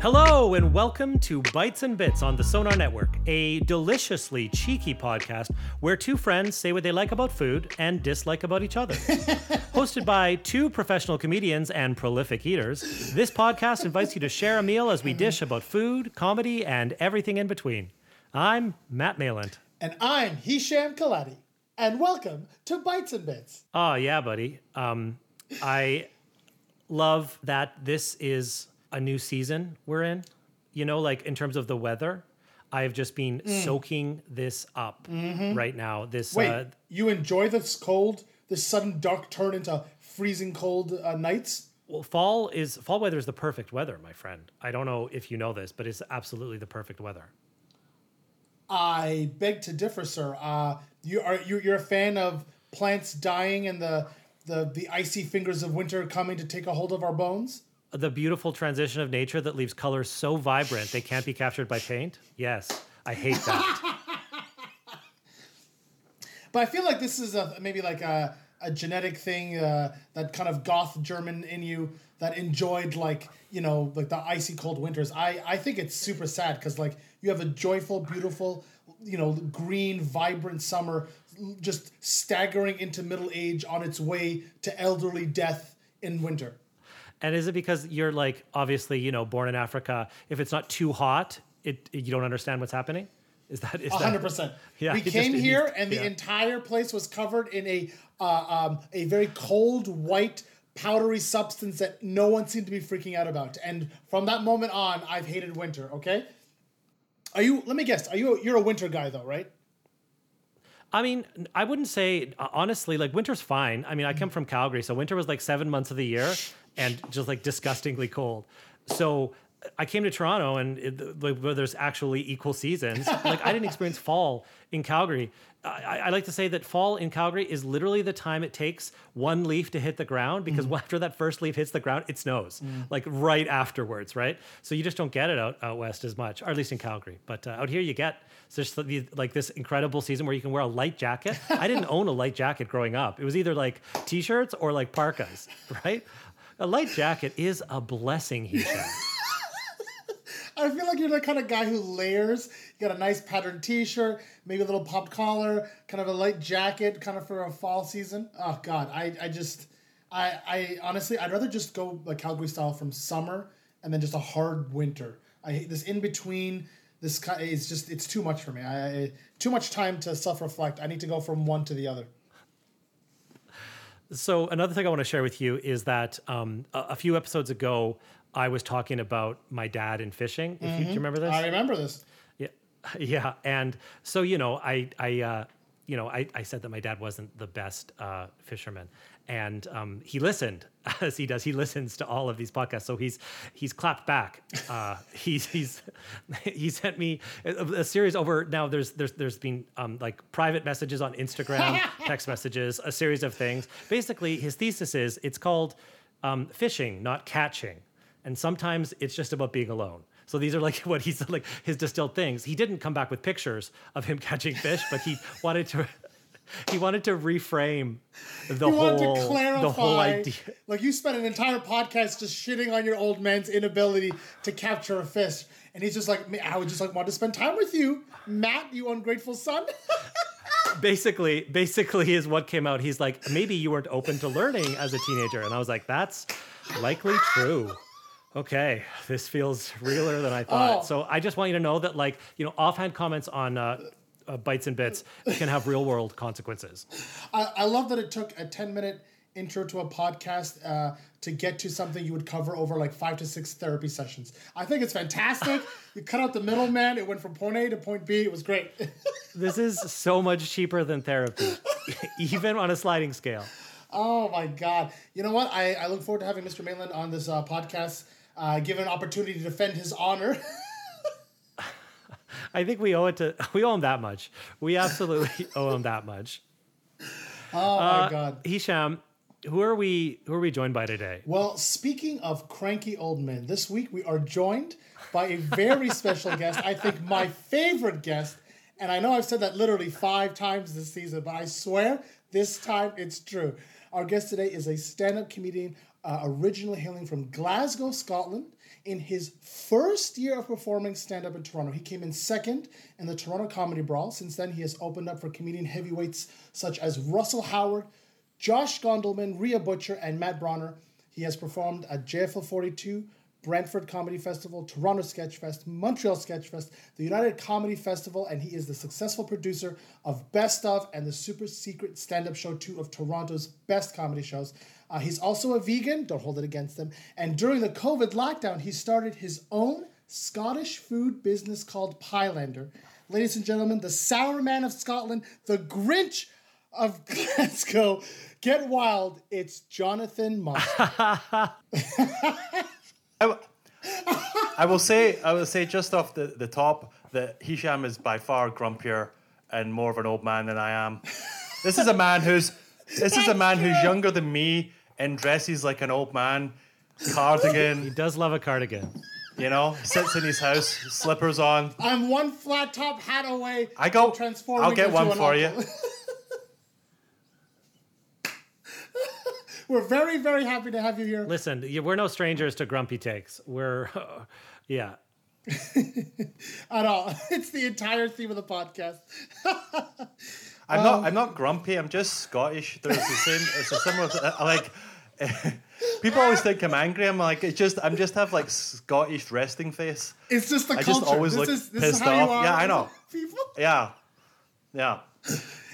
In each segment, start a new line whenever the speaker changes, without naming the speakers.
Hello, and welcome to Bites and Bits on the Sonar Network, a deliciously cheeky podcast where two friends say what they like about food and dislike about each other. Hosted by two professional comedians and prolific eaters, this podcast invites you to share a meal as we dish about food, comedy, and everything in between. I'm Matt Mayland.
And I'm Hisham Kelati. And welcome to Bites and Bits.
Oh, yeah, buddy. Um, I love that this is a new season we're in. You know, like in terms of the weather, I've just been soaking this up right now. This
Wait,
uh,
you enjoy this cold, this sudden dark turn into freezing cold uh, nights?
well, fall is fall weather is the perfect weather, my friend. I don't know if you know this, but it's absolutely the perfect weather.
I beg to differ, sir. Uh, you are you, you're a fan of plants dying and the, the the icy fingers of winter coming to take a hold of our bones?
The beautiful transition of nature that leaves colors so vibrant they can't be captured by paint. Yes, I hate that.
But I feel like this is a maybe like a, a genetic thing, uh, that kind of goth German in you that enjoyed like you know like the icy cold winters. I I think it's super sad because like you have a joyful, beautiful, you know, green, vibrant summer just staggering into middle age on its way to elderly death in winter.
And is it because you're like obviously you know born in Africa? If it's not too hot, it you don't understand what's happening. Is that is
A
that-
hundred percent.
Yeah,
we
it just-
came here and the
yeah.
entire place was covered in a uh, um, a very cold white powdery substance that no one seemed to be freaking out about. And from that moment on, I've hated winter. Okay. Are you? Let me guess. Are you? You're a winter guy though, right?
I mean, I wouldn't say uh, honestly. Like winter's fine. I mean, I come from Calgary, so winter was like seven months of the year, and just like disgustingly cold. So I came to Toronto, and it, like, where there's actually equal seasons. Like I didn't experience fall in Calgary. I, I like to say that fall in Calgary is literally the time it takes one leaf to hit the ground because after that first leaf hits the ground, it snows like right afterwards, right? So you just don't get it out, out west as much, or at least in Calgary. But uh, out here, you get so just like this incredible season where you can wear a light jacket. I didn't own a light jacket growing up. It was either like t-shirts or like parkas, right? A light jacket is a blessing, he said.
I feel like you're the kind of guy who layers. You got a nice patterned T-shirt, maybe a little popped collar, kind of a light jacket, kind of for a fall season. Oh God, I, I just, I, I honestly, I'd rather just go like Calgary style from summer and then just a hard winter. I hate this in between. This ki- is just, it's too much for me. I, I too much time to self reflect. I need to go from one to the other.
So another thing I want to share with you is that um, a, a few episodes ago, I was talking about my dad and fishing. If you, do you remember this?
I remember this.
Yeah, yeah, and so you know, I, I, uh, you know, I, I said that my dad wasn't the best uh, fisherman, and um, he listened as he does. He listens to all of these podcasts, so he's he's clapped back. Uh, he's he's he sent me a, a series over. Now there's there's there's been um, like private messages on Instagram, text messages, a series of things. Basically, his thesis is it's called um, fishing, not catching, and sometimes it's just about being alone. So these are like what he's like his distilled things. He didn't come back with pictures of him catching fish, but he wanted to he wanted to reframe the
You
whole
to clarify,
the whole idea.
like you spent an entire podcast just shitting on your old man's inability to capture a fish, and he's just like, I would just like want to spend time with you, Matt, you ungrateful son.
Basically, basically is what came out. He's like, maybe you weren't open to learning as a teenager, and I was like, that's likely true. Okay, this feels realer than I thought.
Oh.
So I just want you to know that, like, you know, offhand comments on uh, uh, bites and bits can have real world consequences.
I, I love that it took a 10 minute intro to a podcast uh, to get to something you would cover over like five to six therapy sessions. I think it's fantastic. you cut out the middleman. It went from point A to point B. It was great.
This is so much cheaper than therapy, even on a sliding scale.
oh my God. You know what? I, I look forward to having Mr. Mayland on this uh, podcast, uh, given an opportunity to defend his honor.
I think we owe it to we owe him that much. We absolutely owe him that much.
oh my God.
Hisham, who are we who are we joined by today?
Well, speaking of cranky old men, this week we are joined by a very special guest. I think my favorite guest. And I know I've said that literally five times this season, but I swear this time it's true. Our guest today is a stand up comedian uh, originally hailing from Glasgow, Scotland. In his first year of performing stand up in Toronto, he came in second in the Toronto Comedy Brawl. Since then, he has opened up for comedian heavyweights such as Russell Howard, Josh Gondelman, Rhea Butcher, and Matt Bronner. He has performed at JFL 42, Brantford Comedy Festival, Toronto Sketch Fest, Montreal Sketch Fest, the United Comedy Festival, and he is the successful producer of Best of and the super secret stand up show, two of Toronto's best comedy shows. Uh, he's also a vegan, don't hold it against him. And during the COVID lockdown, he started his own Scottish food business called Pylander. Ladies and gentlemen, the Sour Man of Scotland, the Grinch of Glasgow. Get wild. It's Jonathan Mostyn.
I, will say, I will say just off the, the top that Hisham is by far grumpier and more of an old man than I am. This is a man who's this is a man who's younger than me and dresses like an old man, cardigan,
He does love a cardigan.
you know, sits in his house, slippers on.
I'm one flat top hat away.
I go.
transforming
I'll get
into
one
an
for you.
We're very, very happy to have you here.
Listen, we're no strangers to grumpy takes. We're yeah.
At all. It's the entire theme of the podcast.
I'm not. Um, I'm not grumpy. I'm just Scottish. There's the same. It's a similar. Like. People always think I'm angry. I'm like, it's just. I'm just have like Scottish resting face.
It's just the
I
culture.
just always
this
look
is,
pissed off. Yeah, I know.
People.
Yeah, yeah.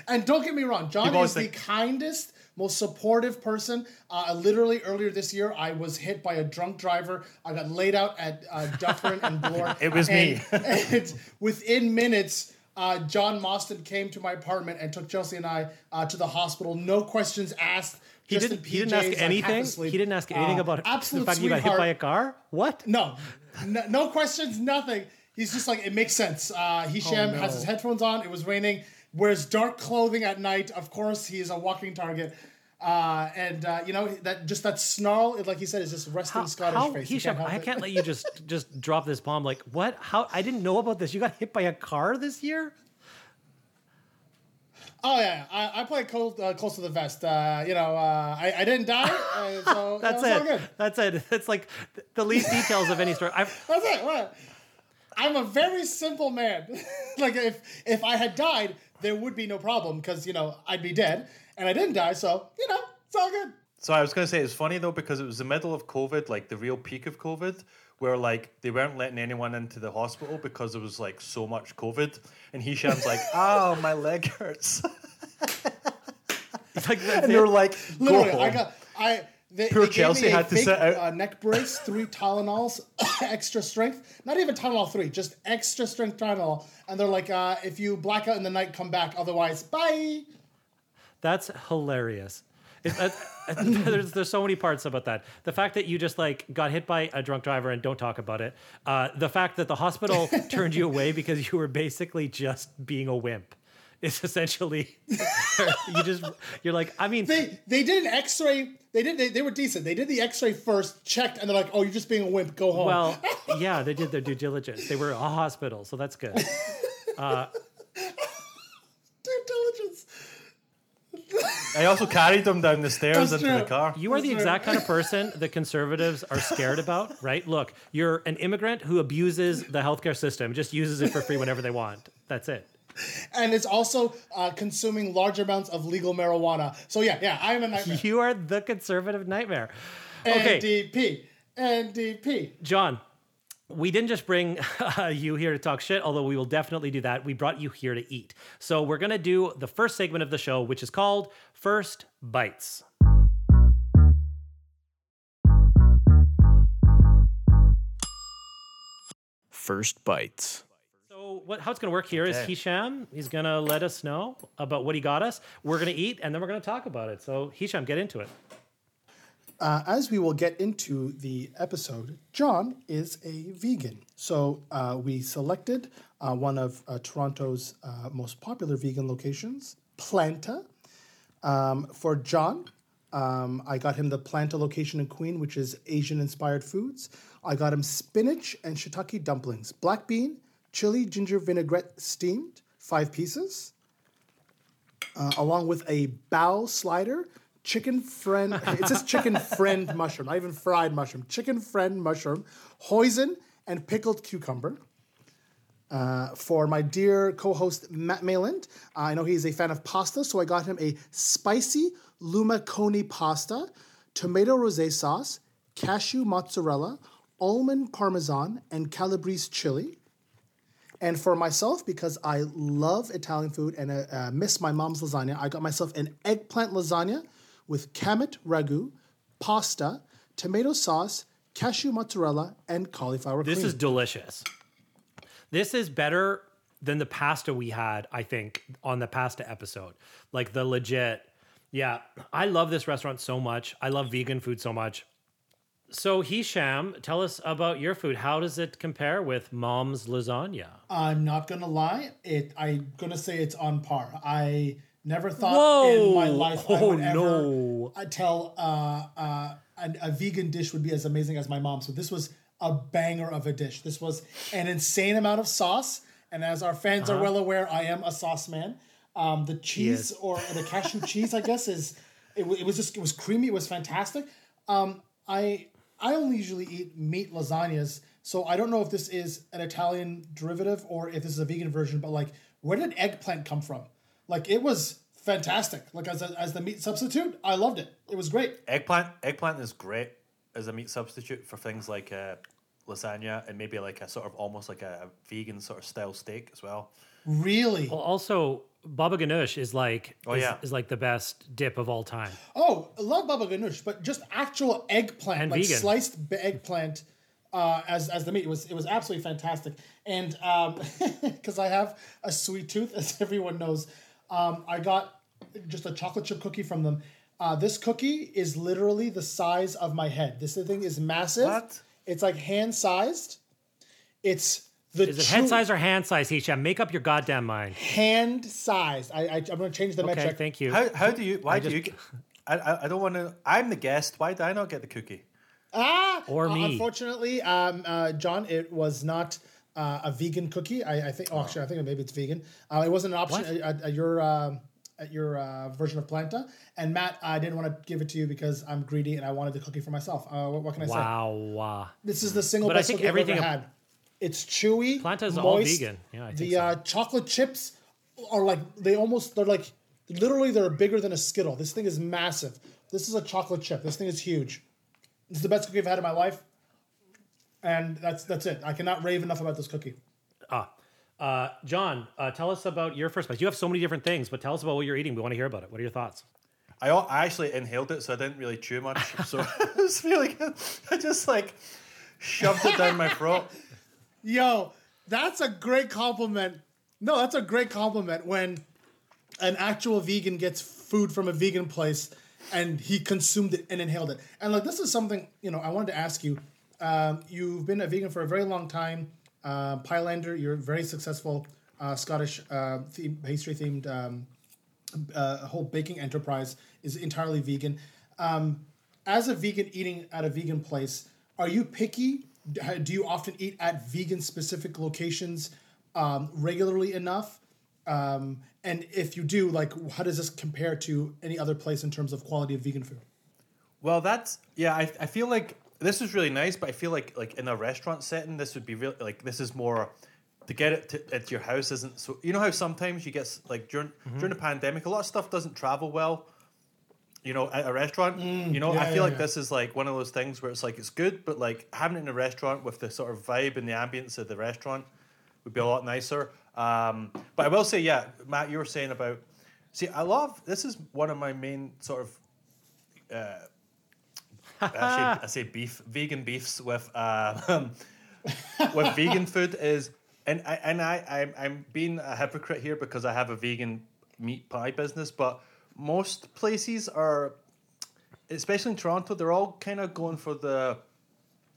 And don't get me wrong, John
People
is the
think-
kindest, most supportive person. Uh, literally earlier this year, I was hit by a drunk driver. I got laid out at uh, Dufferin and Bloor.
It was
and,
me.
and within minutes, uh, John Mostyn came to my apartment and took Chelsea and I uh, to the hospital. No questions asked.
He
just
didn't. He didn't ask
PJs, like,
anything. He didn't ask anything
Uh,
about
absolute
the fact you got hit by a car. What?
No, no, no questions, nothing. He's just like, it makes sense. Uh, Hisham has his headphones on. It was raining. Wears dark clothing at night. Of course, he is a walking target. Uh, and uh, you know that just that snarl, like he said, is just resting
How,
Scottish
how
face. You
Hisham,
help
I can't let you just just drop this bomb. Like what? How? I didn't know about this. You got hit by a car this year.
Oh yeah, I, I play close, uh, close to the vest. Uh, you know, uh, I, I didn't die, uh, so
That's
you know,
it.
good.
That's it. It's like the least details of any story. I've,
That's it. What? I'm a very simple man. like if if I had died, there would be no problem because you know I'd be dead, and I didn't die, so you know it's all good.
So I was going to say it's funny though because it was the middle of COVID, like the real peak of COVID, where like they weren't letting anyone into the hospital because there was like so much COVID, and Hisham's like, "Oh, my leg hurts,"
like
and they're like, "Go
Literally,
home."
I got I. They,
Poor
they gave
Chelsea
me a
had to
fake,
sit out.
Uh, neck brace, three Tylenols, extra strength. Not even Tylenol three, just extra strength Tylenol. And they're like, uh, if you black out in the night, come back. Otherwise, bye.
That's hilarious. It, that, there's there's so many parts about that. The fact that you just like got hit by a drunk driver and don't talk about it. Uh, the fact that the hospital turned you away because you were basically just being a wimp. Is essentially you just you're like I mean
They they did an X-ray. They did. They, they were decent. They did the X-ray first, checked, and they're like, "Oh, you're just being a wimp. Go home."
well yeah they did their due diligence. They were a hospital, so that's good.
due diligence.
I also carried them down the stairs
That's
into the car.
You are the exact kind of person the conservatives are scared about, right? Look, you're an immigrant who abuses the healthcare system, just uses it for free whenever they want. That's it.
And it's also uh, consuming large amounts of legal marijuana. So yeah, yeah, I'm a nightmare.
You are the conservative nightmare. Okay,
NDP, NDP.
John, we didn't just bring uh, you here to talk shit, although we will definitely do that. We brought you here to eat. So we're going to do the first segment of the show, which is called First Bites.
First Bites.
So what, how it's going to work here
okay.
is Hisham, he's going to let us know about what he got us. We're going to eat and then we're going to talk about it. So Hisham, get into it.
Uh, as we will get into the episode, John is a vegan. So uh, we selected uh, one of uh, Toronto's uh, most popular vegan locations, Planta. Um, for John, um, I got him the Planta location in Queen, which is Asian inspired foods. I got him spinach and shiitake dumplings, black bean, chili, ginger vinaigrette steamed, five pieces uh, along with a bao slider, chicken friend. It says chicken friend mushroom, not even fried mushroom. Chicken friend mushroom, hoisin, and pickled cucumber. Uh, for my dear co-host Matt Mayland, I know he's a fan of pasta, so I got him a spicy lumaconi pasta, tomato rosé sauce, cashew mozzarella, almond parmesan, and calabrese chili. And for myself, because I love Italian food and uh, uh, miss my mom's lasagna, I got myself an eggplant lasagna with kamet ragu, pasta, tomato sauce, cashew mozzarella, and cauliflower
This
cream.
is delicious. This is better than the pasta we had, I think, on the pasta episode. Like the legit. Yeah, I love this restaurant so much. I love vegan food so much. So Hisham, tell us about your food. How does it compare with mom's lasagna?
I'm not gonna lie. It. I'm gonna say it's on par. I never thought
Whoa!
in my life I
Oh,
would ever
no.
uh, tell uh, uh, an, a vegan dish would be as amazing as my mom. So this was a banger of a dish. This was an insane amount of sauce, and as our fans
Uh-huh.
are well aware, I am a sauce man. Um, the cheese or the cashew cheese, I guess, is it, it was just it was creamy. It was fantastic. Um, I I only usually eat meat lasagnas, so I don't know if this is an Italian derivative or if this is a vegan version. But like, where did eggplant come from? Like, it was fantastic. Like as a, as the meat substitute, I loved it. It was great.
Eggplant eggplant is great as a meat substitute for things like uh, lasagna and maybe like a sort of almost like a, a vegan sort of style steak as well.
Really?
Well, also baba ganoush is like
Oh,
is,
yeah.
is like the best dip of all time.
Oh, I love baba ganoush, but just actual eggplant,
And
like
vegan.
sliced eggplant, uh, as as the meat it was it was absolutely fantastic. And um, because I have a sweet tooth, as everyone knows, um, I got just a chocolate chip cookie from them. Uh, this cookie is literally the size of my head. This thing is massive.
What?
It's like hand sized. It's the
Is it
chew-
head size or hand size, Hisham? Make up your goddamn mind.
hand sized. I, I I'm gonna change the
Okay,
metric.
thank you.
How, how do you? Why do
just-
you? Get, I, I I don't want to. I'm the guest. Why did I not get the cookie?
Ah,
Or
uh,
me.
Unfortunately, um, uh, John, it was not uh, a vegan cookie. I, I think. Oh, actually, I think maybe it's vegan. Uh, it wasn't an option at, at your um at your uh, version of Planta. And Matt, I didn't want to give it to you because I'm greedy and I wanted the cookie for myself. Uh, what, what can I say?
Wow. wow.
This is the single
But I
best
think
cookie I've ever had. It's chewy.
Planta is all vegan. Yeah, I think
the
so.
uh, chocolate chips are like they almost they're like literally they're bigger than a Skittle. This thing is massive. This is a chocolate chip. This thing is huge. This is the best cookie I've had in my life, and that's that's it. I cannot rave enough about this cookie.
Uh, John, uh, tell us about your first bite. You have so many different things, but tell us about what you're eating. We want to hear about it. What are your thoughts?
I, I actually inhaled it, so I didn't really chew much. So it was really good. I just like shoved it down my throat.
Yo, that's a great compliment. No, that's a great compliment when an actual vegan gets food from a vegan place and he consumed it and inhaled it. And like this is something you know I wanted to ask you. Um, you've been a vegan for a very long time. Uh, Pylander, you're very successful uh, Scottish uh, theme, pastry themed um, uh, whole baking enterprise is entirely vegan. Um, as a vegan eating at a vegan place, are you picky? Do you often eat at vegan specific locations um, regularly enough? Um, and if you do, like, how does this compare to any other place in terms of quality of vegan food?
Well, that's yeah. I, I feel like this is really nice, but I feel like like in a restaurant setting, this would be real. Like this is more to get it to, at your house isn't so. You know how sometimes you get like during mm-hmm. during the pandemic, a lot of stuff doesn't travel well. You know, at a restaurant. Mm, you know,
yeah,
I feel
yeah,
like
yeah.
this is like one of those things where it's like it's good, but like having it in a restaurant with the sort of vibe and the ambience of the restaurant would be a lot nicer. Um, but I will say, yeah, Matt, you were saying about. See, I love this is one of my main sort of Actually, I say beef, vegan beefs with uh, with vegan food is, and I and I I'm, I'm being a hypocrite here because I have a vegan meat pie business, but most places are, especially in Toronto, they're all kind of going for the,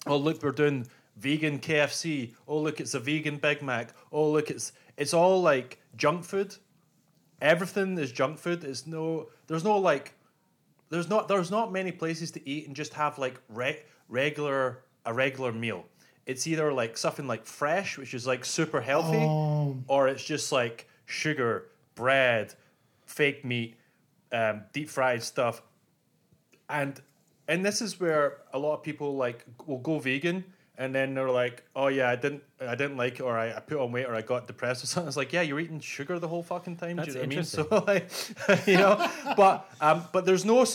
oh look, we're doing vegan KFC. Oh look, it's a vegan Big Mac. Oh look, it's it's all like junk food. Everything is junk food. It's no, there's no like there's not there's not many places to eat and just have like re- regular a regular meal. It's either like something like fresh, which is like super healthy, or it's just like sugar, bread, fake meat, um, deep fried stuff, and and this is where a lot of people like will go vegan and then they're like, oh yeah, I didn't I didn't like it or I, I put on weight or I got depressed or something. It's like, yeah, you're eating sugar the whole fucking time.
That's
Do you know what I mean?
interesting.
So like, you know, but um, but there's no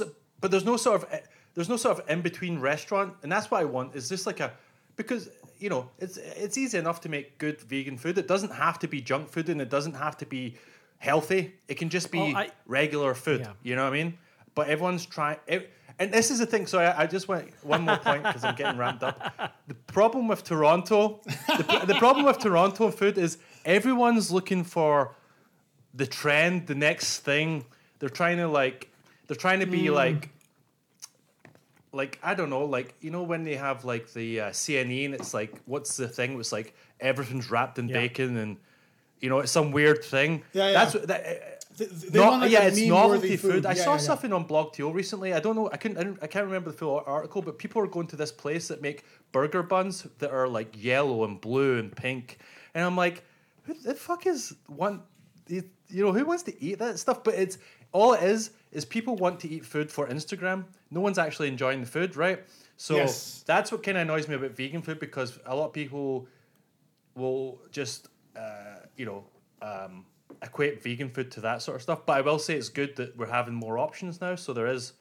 but there's no sort of eh, there's no sort of in between restaurant, and that's what I want. Is this like a because you know it's it's easy enough to make good vegan food. It doesn't have to be junk food, and it doesn't have to be healthy. It can just be
Oh, I-
regular food.
Yeah.
You know what I mean? But everyone's trying. It, and this is the thing. So I, I just went one more point because I'm getting ramped up. The problem with Toronto, the, the problem with Toronto food is everyone's looking for the trend, the next thing. They're trying to like, they're trying to be like, like I don't know, like you know when they have like the uh, CNE and it's like, what's the thing? It's like everything's wrapped in
Yeah.
bacon and you know it's some weird thing.
Yeah, yeah.
That's what that.
Th- they
Not-
like,
yeah, it's novelty food. I
Yeah,
saw
yeah,
something on blogTO recently. I don't know. I couldn't. I, I can't remember the full article, but people are going to this place that make burger buns that are like yellow and blue and pink, and I'm like, who the fuck is one? You you know who wants to eat that stuff? But it's all it is is people want to eat food for Instagram. No one's actually enjoying the food, right? So
Yes.
that's what kind of annoys me about vegan food because a lot of people will just uh, you know um, equate vegan food to that sort of stuff. But I will say it's good that we're having more options now. So there is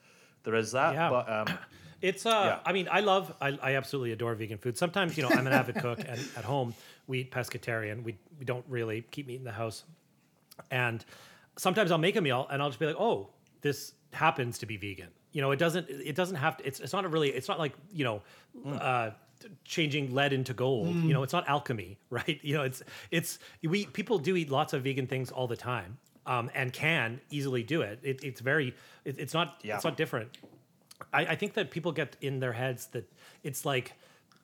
there is that.
Yeah.
But um,
It's uh
Yeah.
I mean, I love I, I absolutely adore vegan food. Sometimes, you know, I'm an avid cook and at home we eat pescatarian. We we don't really keep meat in the house. And sometimes I'll make a meal and I'll just be like, "Oh, this happens to be vegan." You know, it doesn't it doesn't have to it's it's not a really it's not like, you know, uh changing lead into gold. You know, it's not alchemy, right? You know, it's it's we people do eat lots of vegan things all the time. Um, and can easily do it. it it's very, it, it's not,
Yeah.
it's not different. I, I think that people get in their heads that it's like,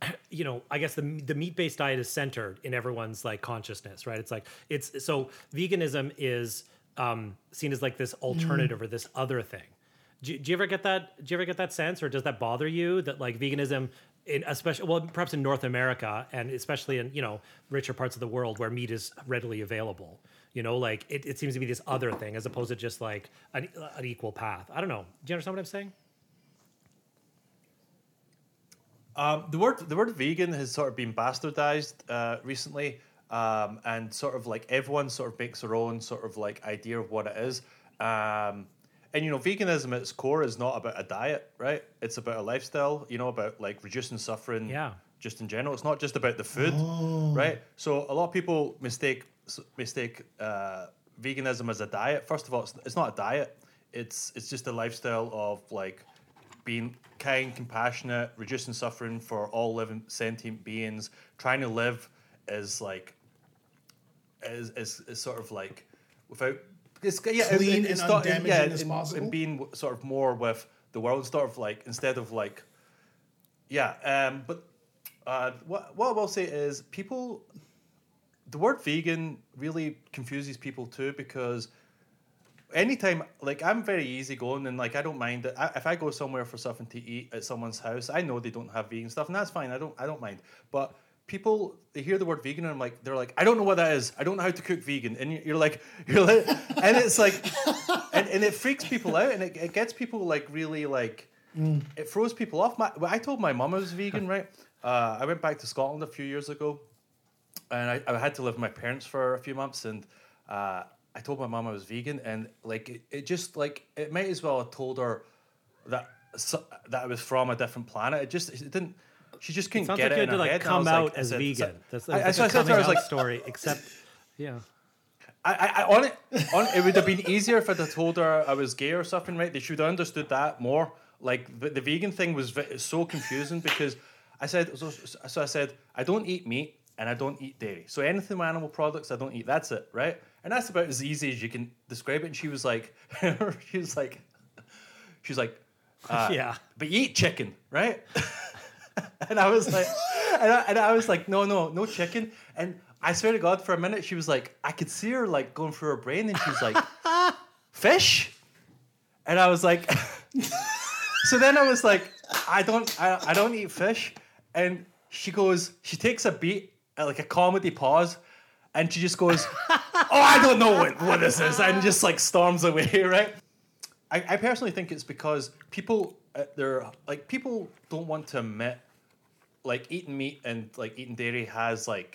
you know, I guess the the meat based diet is centered in everyone's like consciousness, right? It's like it's so veganism is um, seen as like this alternative or this other thing. Do, do you ever get that? Do you ever get that sense, or does that bother you that like veganism, in especially well, perhaps in North America and especially in you know richer parts of the world where meat is readily available, you know, like it, it seems to be this other thing as opposed to just like an, an equal path. I don't know. Do you understand what I'm saying?
Um, the word the word vegan has sort of been bastardized uh, recently, um, and sort of like everyone sort of makes their own sort of like idea of what it is. Um, and you know, veganism at its core is not about a diet, right? It's about a lifestyle. You know, about like reducing suffering.
Yeah.
Just in general, it's not just about the food, right? So a lot of people mistake mistake uh, veganism as a diet. First of all, it's, it's not a diet. It's it's just a lifestyle of like being kind, compassionate, reducing suffering for all living sentient beings, trying to live as like as as, as sort of like without it's yeah,
Clean
it's
and
not-
undamaging
yeah,
as
and-
possible.
and being sort of more with the world, sort of like instead of like yeah, um, but uh, what what I will say is people the word vegan really confuses people too because anytime like i'm very easygoing and like i don't mind it. I, if i go somewhere for something to eat at someone's house i know they don't have vegan stuff and that's fine. I don't i don't mind. But people they hear the word vegan and i'm like they're like i don't know what that is. I don't know how to cook vegan. And you- you're like you're like and it's like and, and it freaks people out and it, it gets people like really like it throws people off. My i told my mum i was vegan right? Uh, i went back to scotland a few years ago and I, I had to live with my parents for a few months and uh, i told my mom i was vegan and like it, it just like it might as well have told her that so, that i was from a different planet. It just it didn't she just couldn't it
Sounds
get
like
it
you had to like come out
like-
as vegan.
so-
That's
I-
like, that's
so I
a
said to her,
coming
I was
out
like-
story. Except, yeah.
I, I, I on it, on it would have been easier if I'd have told her I was gay or something, right? They should have understood that more. Like the, the vegan thing was so confusing because I said so, so I said I don't eat meat and I don't eat dairy. So anything with animal products I don't eat. That's it, right? And that's about as easy as you can describe it. And she was like, she was like, she was like, uh,
Yeah.
but you eat chicken, right? and I was like, and I, and I was like, no, no, no chicken. And I swear to God, for a minute, she was like, I could see her like going through her brain, and she was like, fish. And I was like, so then I was like, I don't, I, I don't eat fish. And she goes, she takes a beat, uh, like a comedy pause, and she just goes, oh, I don't know what, what this is, and just like storms away, right? I, I personally think it's because people, uh, they're like people don't want to admit, like eating meat and like eating dairy has like,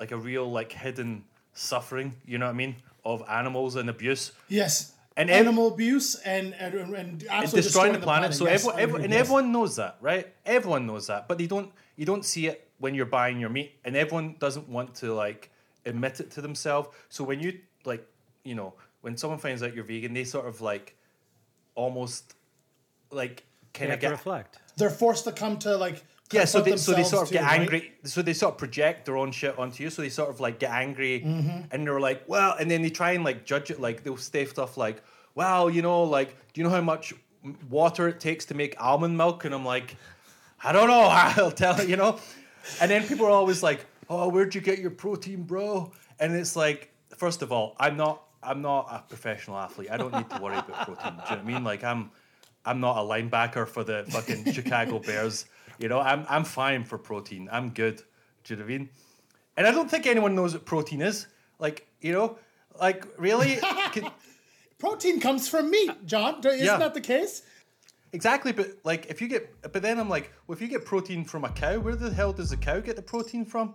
like a real like hidden suffering. You know what I mean? Of animals and abuse.
Yes.
And ev-
animal abuse and and, and
It's
absolutely
destroying the planet. So
Yes,
everyone, everyone, and
yes.
everyone knows that, right? Everyone knows that, but they don't. You don't see it when you're buying your meat, and everyone doesn't want to like admit it to themselves. So when you like, you know, when someone finds out you're vegan, they sort of like almost like
They
kind of get
reflect.
they're forced to come to like
yeah, so they so they sort of
too,
get
right?
angry. So they sort of project their own shit onto you. So they sort of like get angry, and they're like, well, and then they try and like judge it. Like they'll say stuff like, well, you know, like, do you know how much water it takes to make almond milk? And I'm like, I don't know. I'll tell you, you know. And then people are always like, oh, where'd you get your protein, bro? And it's like, first of all, I'm not. I'm not a professional athlete. I don't need to worry about protein. Do you know what I mean? Like I'm, I'm not a linebacker for the fucking Chicago Bears. You know, I'm I'm fine for protein. I'm good. Do you know what I mean? And I don't think anyone knows what protein is. Like, you know, like really, Can-
Protein comes from meat, John. Isn't
Yeah.
that the case?
exactly. But like, if you get, but then I'm like, well, if you get protein from a cow, where the hell does the cow get the protein from?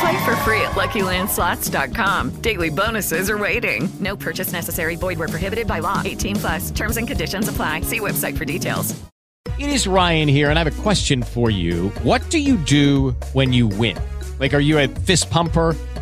Play for free at LuckyLandSlots.com. Daily bonuses are waiting. No purchase necessary. Void where prohibited by law. 18 plus. Terms and conditions apply. See website for details.
It is Ryan here, and I have a question for you. What do you do when you win? Like, are you a fist pumper?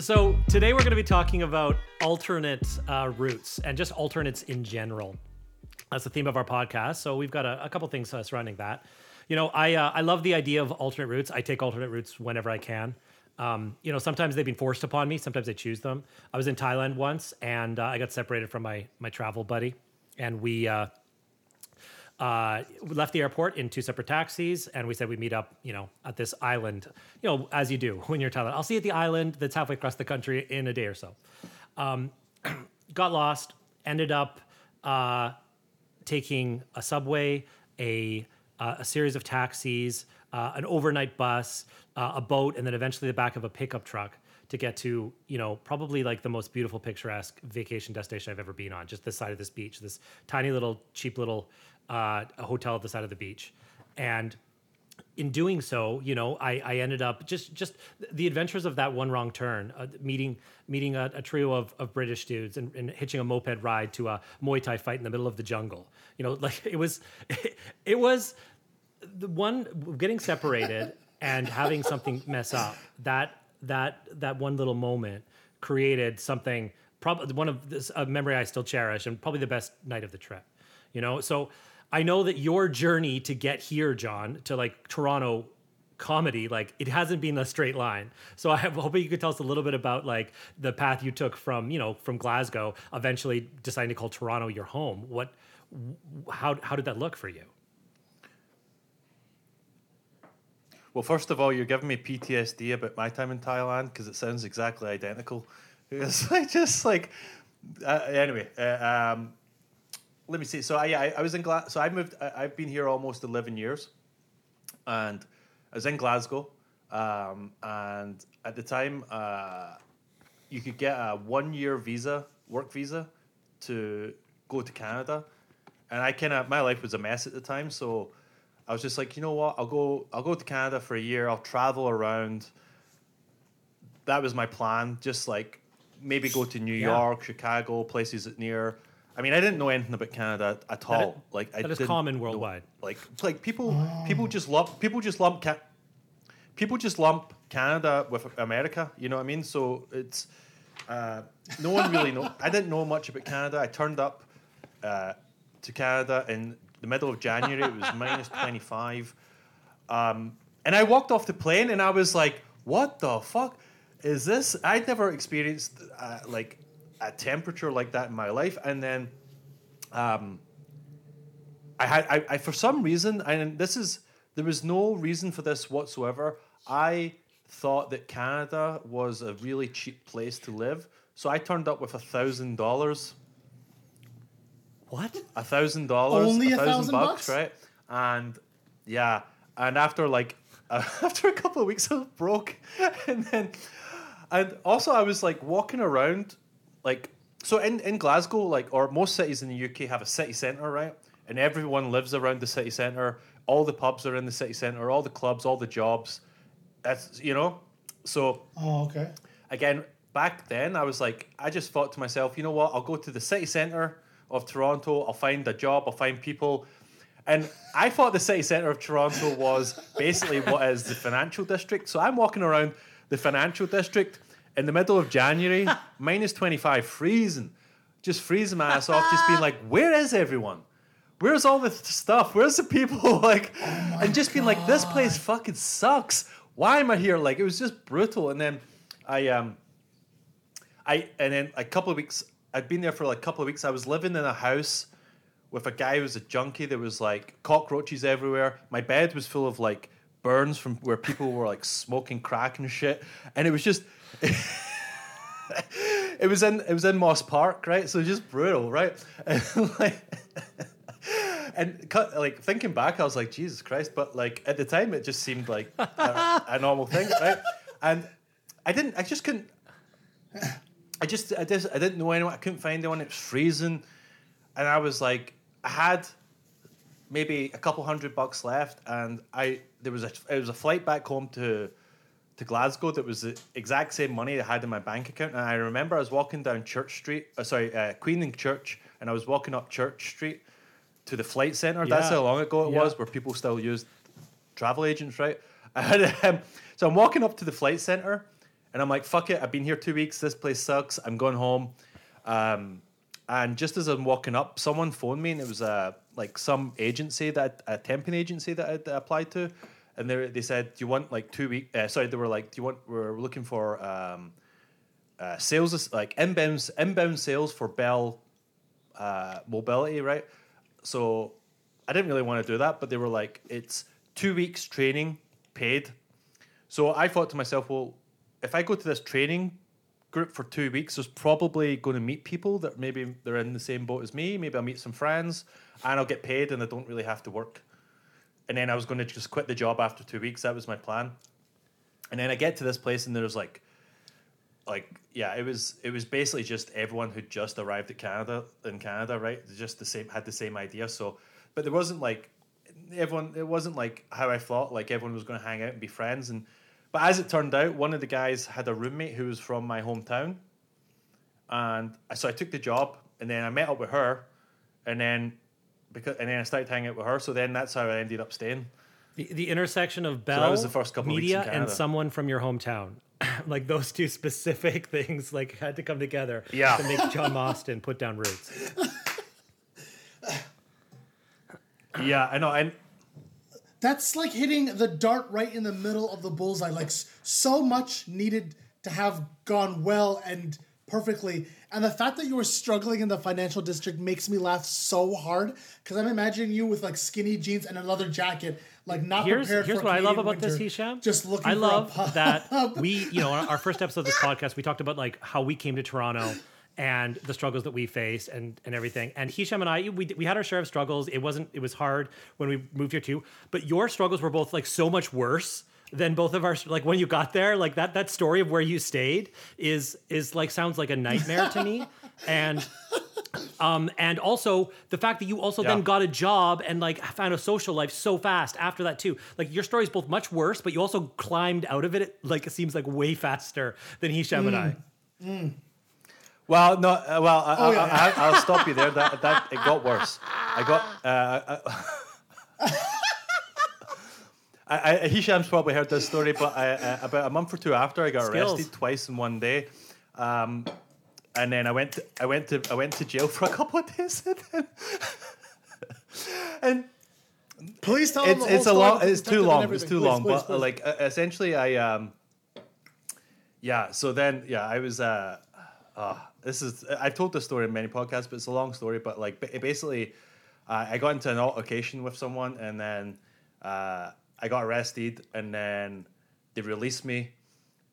So today we're going to be talking about alternate uh, routes and just alternates in general. That's the theme of our podcast. So we've got a, a couple things uh, surrounding that. You know, I uh, I love the idea of alternate routes. I take alternate routes whenever I can. Um, you know, sometimes they've been forced upon me. Sometimes I choose them. I was in Thailand once, and uh, I got separated from my my travel buddy, and we uh, we left the airport in two separate taxis, and we said we'd meet up, you know, at this island, you know, as you do when you're Thailand. I'll see you at the island that's halfway across the country in a day or so. Um, got lost, ended up uh, taking a subway, a uh, a series of taxis, uh, an overnight bus, uh, a boat, and then eventually the back of a pickup truck to get to, you know, probably like the most beautiful, picturesque vacation destination I've ever been on. Just this side of this beach, this tiny little, cheap little uh, hotel at the side of the beach, and in doing so, you know, I, I ended up just just the adventures of that one wrong turn, uh, meeting meeting a, a trio of, of British dudes and, and hitching a moped ride to a Muay Thai fight in the middle of the jungle. You know, like it was, it, was the one getting separated and having something mess up. That that that one little moment created something. Probably one of this a memory I still cherish and probably the best night of the trip. You know, so I know that your journey to get here, John, to like Toronto comedy, like it hasn't been a straight line. So I have hoping you could tell us a little bit about like the path you took from, you know, from Glasgow, eventually deciding to call Toronto your home. What how how did that look for you?
Well, first of all, you're giving me PTSD about my time in Thailand because it sounds exactly identical. It's like just like uh, anyway. Uh, um, let me see. So I, I, I was in Glasgow. So I moved. I, I've been here almost eleven years, and I was in Glasgow. Um, and at the time, uh, you could get a one-year visa, work visa, to go to Canada. And I kind of my life was a mess at the time, so I was just like, you know what? I'll go. I'll go to Canada for a year. I'll travel around. That was my plan. Just like maybe go to New
Yeah.
York, Chicago, places that near. I mean, I didn't know anything about Canada at
That
all.
is-
like I
that is
didn't
common
know-
worldwide.
Like like people people just lump people just lump ca- people just lump Canada with America. You know what I mean? So it's uh, no one really know. I didn't know much about Canada. I turned up uh, to Canada in the middle of January. it was minus twenty five, um, and I walked off the plane and I was like, "What the fuck is this?" I'd never experienced uh, like a temperature like that in my life, and then. Um, I had I, I for some reason and this is there was no reason for this whatsoever. I thought that Canada was a really cheap place to live, so I turned up with a thousand dollars.
What?
A thousand dollars,
Only
a
thousand
bucks,
bucks?
right? And yeah, and after like uh, after a couple of weeks, I was broke, and then and also I was like walking around, like so in in Glasgow, like or most cities in the UK have a city centre, right? And everyone lives around the city centre. All the pubs are in the city centre. All the clubs, all the jobs. That's you know. So
Oh, okay.
again, back then, I was like, I just thought to myself, you know what? I'll go to the city centre of Toronto. I'll find a job. I'll find people. And I thought the city centre of Toronto was basically what is the financial district. So I'm walking around the financial district in the middle of January, minus 25, freezing, just freezing my ass off, just being like, where is everyone? Where's all the stuff? Where's the people? Like, and just being like, this place fucking sucks. Why am I here? Like, it was just brutal. And then I, um, I, and then a couple of weeks, I'd been there for like a couple of weeks. I was living in a house with a guy who was a junkie. There was like cockroaches everywhere. My bed was full of like burns from where people were like smoking crack and shit. And it was just, it was in it was in Moss Park, right? So just brutal, right? And like, and cut, like thinking back, I was like, Jesus Christ! But like at the time, it just seemed like a, a normal thing, right? And I didn't, I just couldn't. I just, I just, I didn't know anyone. I couldn't find anyone. It was freezing, and I was like, I had maybe a couple hundred bucks left, and I there was a it was a flight back home to to Glasgow that was the exact same money I had in my bank account. And I remember I was walking down Church Street, uh, sorry, uh, Queen and Church, and I was walking up Church Street to the flight centre. That's how long ago it
Yeah.
was, where people still used travel agents, right? And, um, so I'm walking up to the flight centre, and I'm like, "Fuck it! I've been here two weeks. This place sucks. I'm going home." Um, and just as I'm walking up, someone phoned me, and it was a like some agency that a temping agency that I'd applied to, and they they said, "Do you want like two week?" Uh, sorry, they were like, "Do you want?" We're looking for um, uh, sales, like inbound inbound sales for Bell uh, Mobility, right? So I didn't really want to do that, but they were like, "It's two weeks training, paid." So I thought to myself, well, if I go to this training group for two weeks, there's probably going to meet people that maybe they're in the same boat as me. Maybe I'll meet some friends and I'll get paid and I don't really have to work. And then I was going to just quit the job after two weeks. That was my plan. And then I get to this place and there's like, like yeah, it was it was basically just everyone who just arrived at Canada in Canada, right? Just the same had the same idea. So, but there wasn't like everyone. It wasn't like how I thought. Like everyone was going to hang out and be friends. And but as it turned out, one of the guys had a roommate who was from my hometown, and so I took the job. And then I met up with her, and then because and then I started hanging out with her. So then that's how I ended up staying.
The, the intersection of Bell,
that was the first couple of weeks
media, and someone from your hometown. like those two specific things, like had to come together
Yeah.
to make John Mostyn put down roots.
Yeah, I know. And
That's like hitting the dart right in the middle of the bullseye. Like so much needed to have gone well and perfectly. And the fact that you were struggling in the financial district makes me laugh so hard because I'm imagining you with like skinny jeans and a leather jacket, like not
here's
prepared
here's
for
what I love
Canadian
about this,
winter,
Hisham.
Just looking.
I love that we, you know, our first episode of this podcast, we talked about like how we came to Toronto and the struggles that we face and and everything. And Hisham and I, we we had our share of struggles. It wasn't it was hard when we moved here too, but your struggles were both like so much worse than both of our like when you got there like that that story of where you stayed is is like sounds like a nightmare to me and um, and also the fact that you also then got a job and like found a social life so fast after that too. Like your story is both much worse, but you also climbed out of it. Like it seems like way faster than Hisham and I.
Well, no. Uh, well, I,
Oh,
I,
yeah.
I, I'll stop you there. That that it got worse. I got. Uh, I, I, I, Hisham's probably heard this story, but I, uh, about a month or two after, I got
Skills.
arrested twice in one day, um, and then I went. To, I went to. I went to jail for a couple of days, and, then, and
Please tell them
it's
whole
it's a long
the
it's too long it's too
Please,
long
please,
but
please.
like uh, essentially i um yeah so then yeah i was uh, uh this is i've told this story in many podcasts but it's a long story but like ba- basically uh, i got into an altercation with someone and then uh i got arrested and then they released me.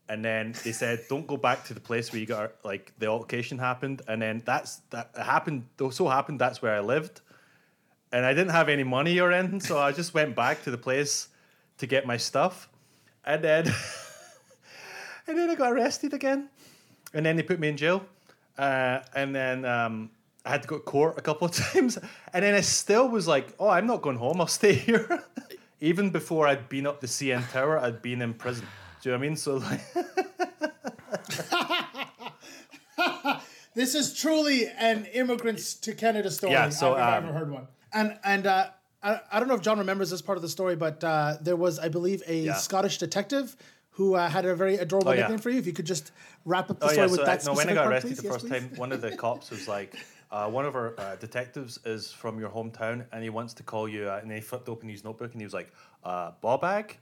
And then they said don't go back to the place where you got like the altercation happened. And then that's that happened so happened that's where i lived. And I didn't have any money or anything, so I just went back to the place to get my stuff, and then and then I got arrested again, and then they put me in jail, uh, and then um, I had to go to court a couple of times, and then I still was like, oh, I'm not going home, I'll stay here. Even before I'd been up the CN Tower, I'd been in prison. Do you know what I mean? So like,
This is truly an immigrants to Canada story.
Yeah, so,
if I've
um,
ever heard one. And and uh, I, I don't know if John remembers this part of the story, but uh, there was, I believe, a
Yeah.
Scottish detective who uh, had a very adorable
Oh, yeah.
nickname for you. If you could just wrap up the
Oh
story
yeah,
with that
I, no, when I got arrested the
Yes,
first
please.
time, one of the cops was like, uh, "One of our uh, detectives is from your hometown, and he wants to call you." Uh, and he flipped open his notebook, and he was like, uh, "Ball bag,"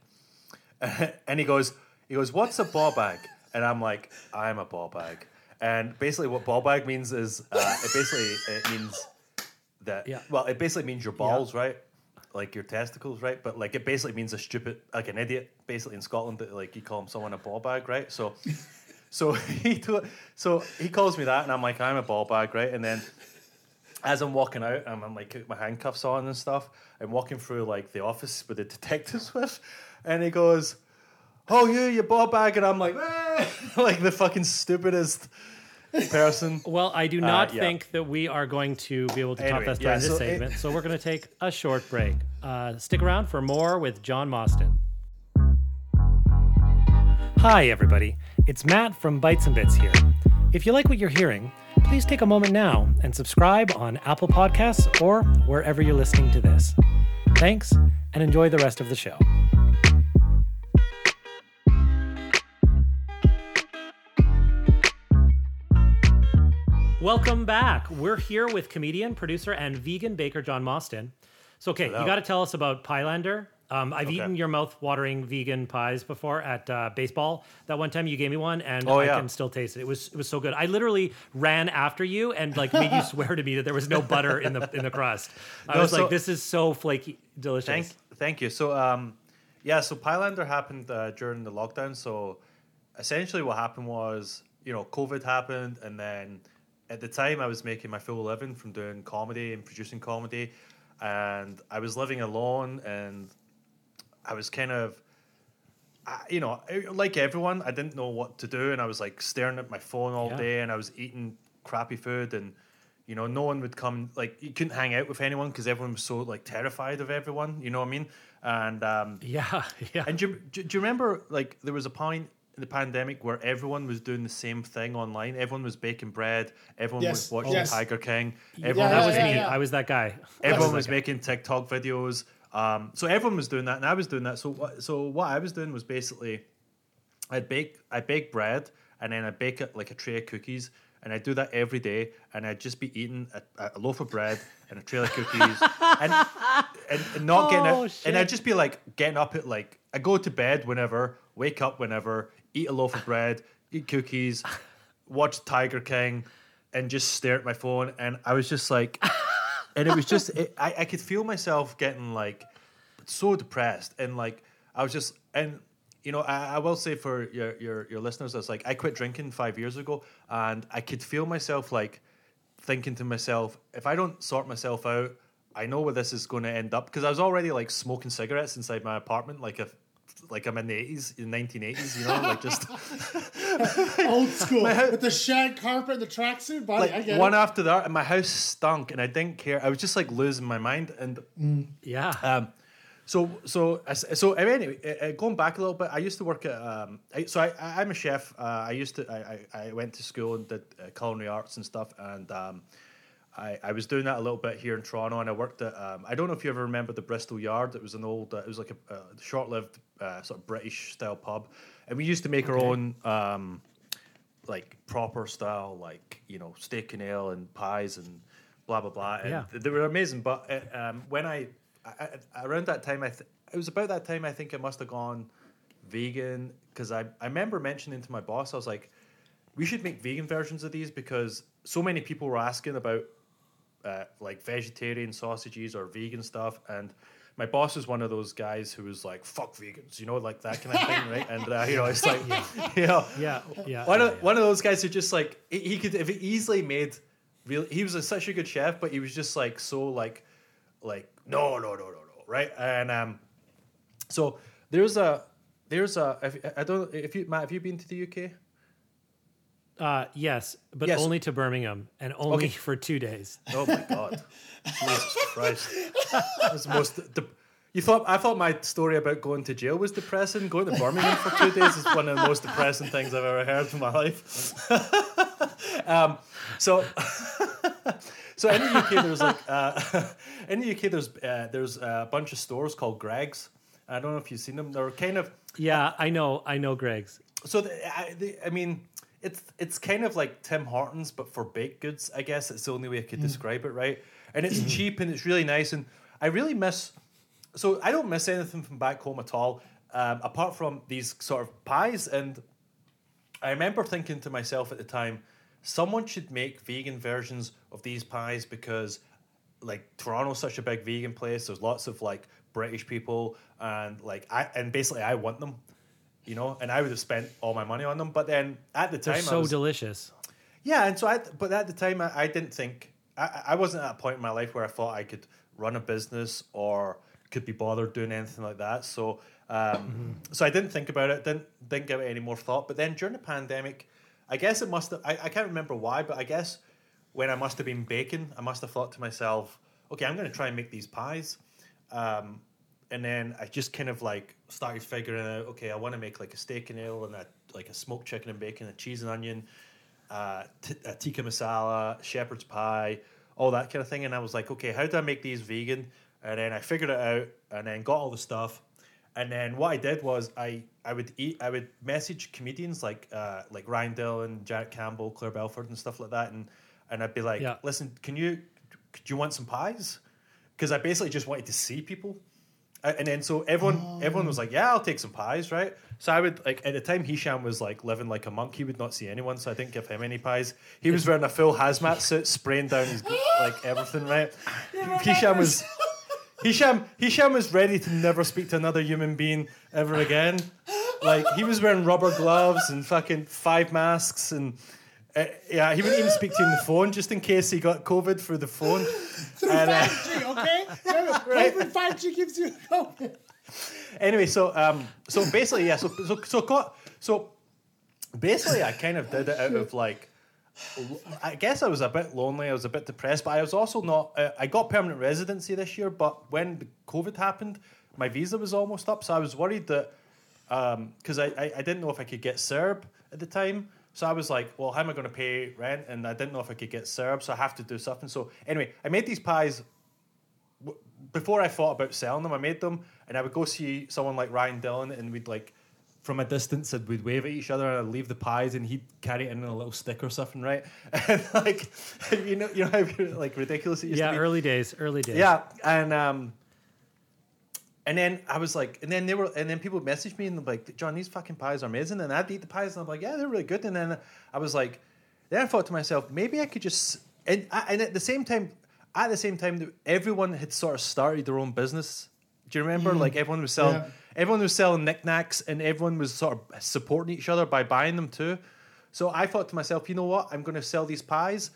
and he goes, "He goes, what's a ball bag?" And I'm like, "I'm a ball bag." And basically, what ball bag means is, uh, it basically it means that
Yeah.
well, it basically means your balls, right? Like your testicles, right? But like it basically means a stupid, like an idiot. Basically in Scotland, that like you call him someone a ball bag, right? So, so he so he calls me that, and I'm like, I'm a ball bag, right? And then as I'm walking out, I'm, I'm like my handcuffs on and stuff. I'm walking through like the office with the detectives with, and he goes, "Oh, you, you ball bag," and I'm like, "Eh," like the fucking stupidest person.
Well, I do not
yeah.
think that we are going to be able to top
Anyway,
that story
yeah,
in this
so it-
segment, so we're going to take a short break. Uh, stick around for more with John Mostyn. Hi, everybody. It's Matt from Bites and Bits here. If you like what you're hearing, please take a moment now and subscribe on Apple Podcasts or wherever you're listening to this. Thanks, and enjoy the rest of the show. Welcome back. We're here with comedian, producer, and vegan baker John Mostyn. So, okay, you got to tell us about Pylander. Um, I've eaten your mouth-watering vegan pies before at uh, baseball. That one time you gave me one, and
Oh,
I
yeah.
can still taste it. It was it was so good. I literally ran after you and like made you swear to me that there was no butter in the in the crust. I
No,
was
so-
like, this is so flaky, delicious.
Thank, thank you. So, um, yeah, so Pylander happened uh, during the lockdown. So, essentially, what happened was, you know, COVID happened, and then at the time, I was making my full living from doing comedy and producing comedy, and I was living alone, and I was kind of, I- you know, like everyone, I didn't know what to do, and I was like staring at my phone all
Yeah.
day, and I was eating crappy food, and you know, no one would come. Like, you couldn't hang out with anyone because everyone was so like terrified of everyone. You know what I mean? And um,
Yeah, yeah.
and do, you- do, do you remember like there was a point in the pandemic where everyone was doing the same thing online? Everyone was baking bread. Everyone
Yes,
was watching
yes.
Tiger King.
Yeah,
Everyone
that
yeah,
was
yeah,
me.
yeah.
I was that guy.
Everyone
that
was
guy.
making TikTok videos. Um, so everyone was doing that, and I was doing that. So what? So what I was doing was basically, I'd bake, I bake bread, and then I bake it like a tray of cookies, and I do that every day, and I'd just be eating a, a loaf of bread and a tray of cookies, and, and and not getting
Oh,
it, and I'd just be like getting up at like I go to bed whenever, wake up whenever, eat a loaf of bread, eat cookies. watch Tiger King, and just stare at my phone. And I was just like, and it was just it, I I could feel myself getting like so depressed and like I was just and you know I, I will say for your your your listeners was like I quit drinking five years ago and I could feel myself like thinking to myself if I don't sort myself out I know where this is going to end up. Because I was already like smoking cigarettes inside my apartment like if like I'm in the 80s in 1980s you know like just
Old school
My
with the shag carpet, and the tracksuit, buddy. I
like
get
one
it.
after the other and my house stunk and I didn't care I was just like losing my mind and
Yeah.
Um, so so so anyway, uh, uh, going back a little bit, I used to work at. Um, I, so I, I I'm a chef. Uh, I used to. I, I, I went to school and did uh, culinary arts and stuff, and um, I, I was doing that a little bit here in Toronto, and I worked at. Um, I don't know if you ever remember the Bristol Yard. It was an old. Uh, it was like a, a short-lived uh, sort of British style pub, and we used to make our own. Um, like proper style, like you know, steak and ale and pies and blah blah blah. And
Yeah.
they were amazing. But uh, um, when I, I, I around that time, I th- it was about that time I think I must have gone vegan because I I remember mentioning to my boss I was like, we should make vegan versions of these because so many people were asking about uh, like vegetarian sausages or vegan stuff and. My boss is one of those guys who was like, "Fuck vegans," you know, like that kind of thing, right? And uh, you know, it's like, you know,
Yeah, yeah,
one
yeah,
of one of those guys who just like he, he could if he easily made real. He was a, such a good chef, but he was just like so like like no no no no no right. And um, so there's a there's a if, I don't if you Matt have you been to the UK?
Uh, yes, but
Yes.
only to Birmingham and only
Okay.
for two days.
Oh my god, Jesus Christ! That's the most. De- you thought I thought my story about going to jail was depressing. Going to Birmingham for two days is one of the most depressing things I've ever heard in my life. um, so, so in the UK, there's like uh, in the UK, there's uh, there's a bunch of stores called Greggs. I don't know if you've seen them. They're kind of
Yeah, I know. I know, Greggs.
so the, I, the, I mean, it's it's kind of like Tim Hortons, but for baked goods. I guess it's the only way I could describe it, right? And it's cheap and it's really nice, and I really miss. So I don't miss anything from back home at all, um, apart from these sort of pies. And I remember thinking to myself at the time, someone should make vegan versions of these pies because, like, Toronto's such a big vegan place. There's lots of like British people, and like I and basically I want them you know, and I would have spent all my money on them. But then at the time, They're
so
was,
delicious.
yeah, and so I, but at the time, I, I didn't think I, I wasn't at a point in my life where I thought I could run a business or could be bothered doing anything like that. So, um, so I didn't think about it. Didn't didn't give it any more thought. But then during the pandemic, I guess it must have. I, I can't remember why, but I guess when I must have been baking, I must have thought to myself, okay, I'm going to try and make these pies. Um, and then I just kind of like started figuring out, okay, I want to make like a steak and ale and a, like a smoked chicken and bacon, a cheese and onion, uh, t- a tikka masala, shepherd's pie, all that kind of thing. And I was like, okay, how do I make these vegan? And then I figured it out and then got all the stuff. And then what I did was I, I would eat I would message comedians like uh, like Ryan Dillon, Jack Campbell, Claire Belford, and stuff like that, and and I'd be like,
Yeah.
listen, can you do you want some pies? Because I basically just wanted to see people. Uh, And then so everyone everyone was like, yeah, I'll take some pies, right? So I would like at the time Hisham was like living like a monk. He would not see anyone, so I didn't give him any pies. He was wearing a full hazmat suit, spraying down his like everything, right? Hisham was Hisham Hisham was ready to never speak to another human being ever again. Like he was wearing rubber gloves and fucking five masks and. Uh, yeah, he wouldn't even speak to you on the phone just in case he got COVID through the phone. And, uh,
5G, okay? Remember, 5G gives you COVID.
anyway, so um, so basically, yeah, so so so so basically, I kind of did it out of like, I guess I was a bit lonely, I was a bit depressed, but I was also not. Uh, I got permanent residency this year, but when the COVID happened, my visa was almost up, so I was worried that because I, I I didn't know if I could get CERB at the time. So I was like, well, how am I going to pay rent? And I didn't know if I could get CERB, so I have to do something. So anyway, I made these pies before I thought about selling them, I made them, and I would go see someone like Ryan Dillon, and we'd like from a distance, and we'd wave at each other, and I'd leave the pies, and he'd carry it in a little stick or something, right? And like, you know, you know how like ridiculous it used
Yeah,
to be.
early days, early days.
Yeah, and um, and then I was like, and then they were, and then people would message me and they're like, John, these fucking pies are amazing, and I'd eat the pies, and I'm like, yeah, they're really good, and then I was like, then I thought to myself, maybe I could just and and at the same time, at the same time, everyone had sort of started their own business. Do you remember?
Mm.
Like everyone was selling,
Yeah.
everyone was selling knickknacks, and everyone was sort of supporting each other by buying them too. So I thought to myself, you know what? I'm going to sell these pies,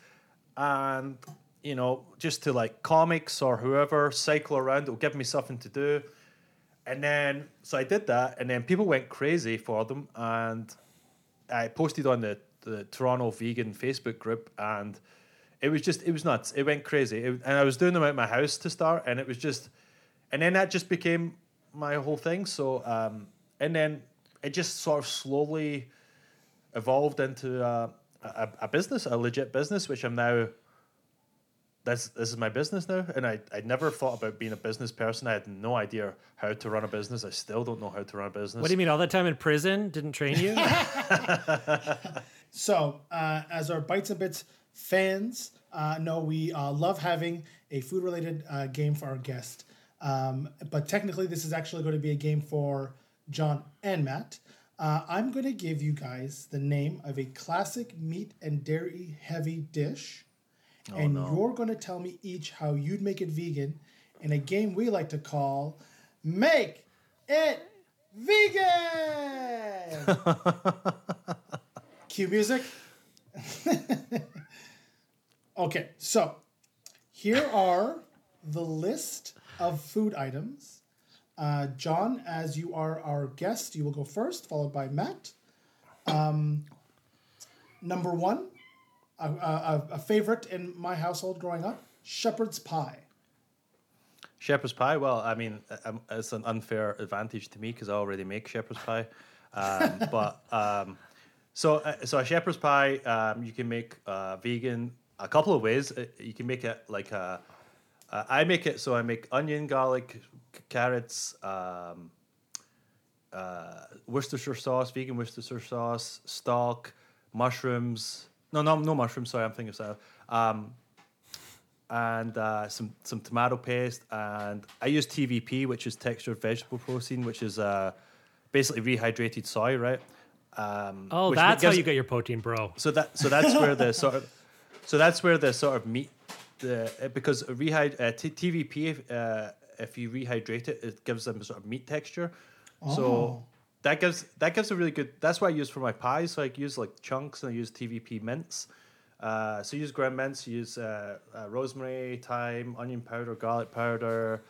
and you know, just to like comics or whoever cycle around. It'll give me something to do. And then, so I did that, and then people went crazy for them, and I posted on the, the Toronto Vegan Facebook group, and it was just, it was nuts. It went crazy. It, and I was doing them at my house to start, and it was just, and then that just became my whole thing. So, um, and then it just sort of slowly evolved into uh, a, a business, a legit business, which I'm now this this is my business now, and I I never thought about being a business person. I had no idea how to run a business. I still don't know how to run a business.
What do you mean? All that time in prison didn't train you?
So, uh, as our Bites and Bits fans uh, know, we uh, love having a food related uh, game for our guest. Um, but technically, this is actually going to be a game for John and Matt. Uh, I'm going to give you guys the name of a classic meat and dairy heavy dish. And you're going to tell me each how you'd make it vegan in a game we like to call Make It Vegan! Cue music. okay, so here are the list of food items. Uh, John, as you are our guest, you will go first, followed by Matt. Um, number one, a, a, favorite in my household growing up shepherd's pie.
Shepherd's pie. Well, I mean, it's an unfair advantage to me because I already make shepherd's pie. Um, but um, so, uh, so a shepherd's pie, um, you can make uh, vegan a couple of ways. Uh, You can make it like a. I make it so I make onion, garlic, c- carrots, um, uh, Worcestershire sauce, vegan Worcestershire sauce, stock, mushrooms. No, no, no mushrooms. Sorry, I'm thinking of salad. Um, and uh, some some tomato paste, and I use TVP, which is textured vegetable protein, which is uh, basically rehydrated soy, right? Um,
oh,
which
that's
gives-
how you get your protein, bro.
So that so that's where the sort of so that's where the sort of meat the because rehyd uh, t- TVP uh, if you rehydrate it, it gives them sort of meat texture.
Oh.
So that gives that gives a really good. That's what I use for my pies. So I use like chunks and I use TVP mince. Uh, so use ground mince, use uh, uh, rosemary, thyme, onion powder, garlic powder.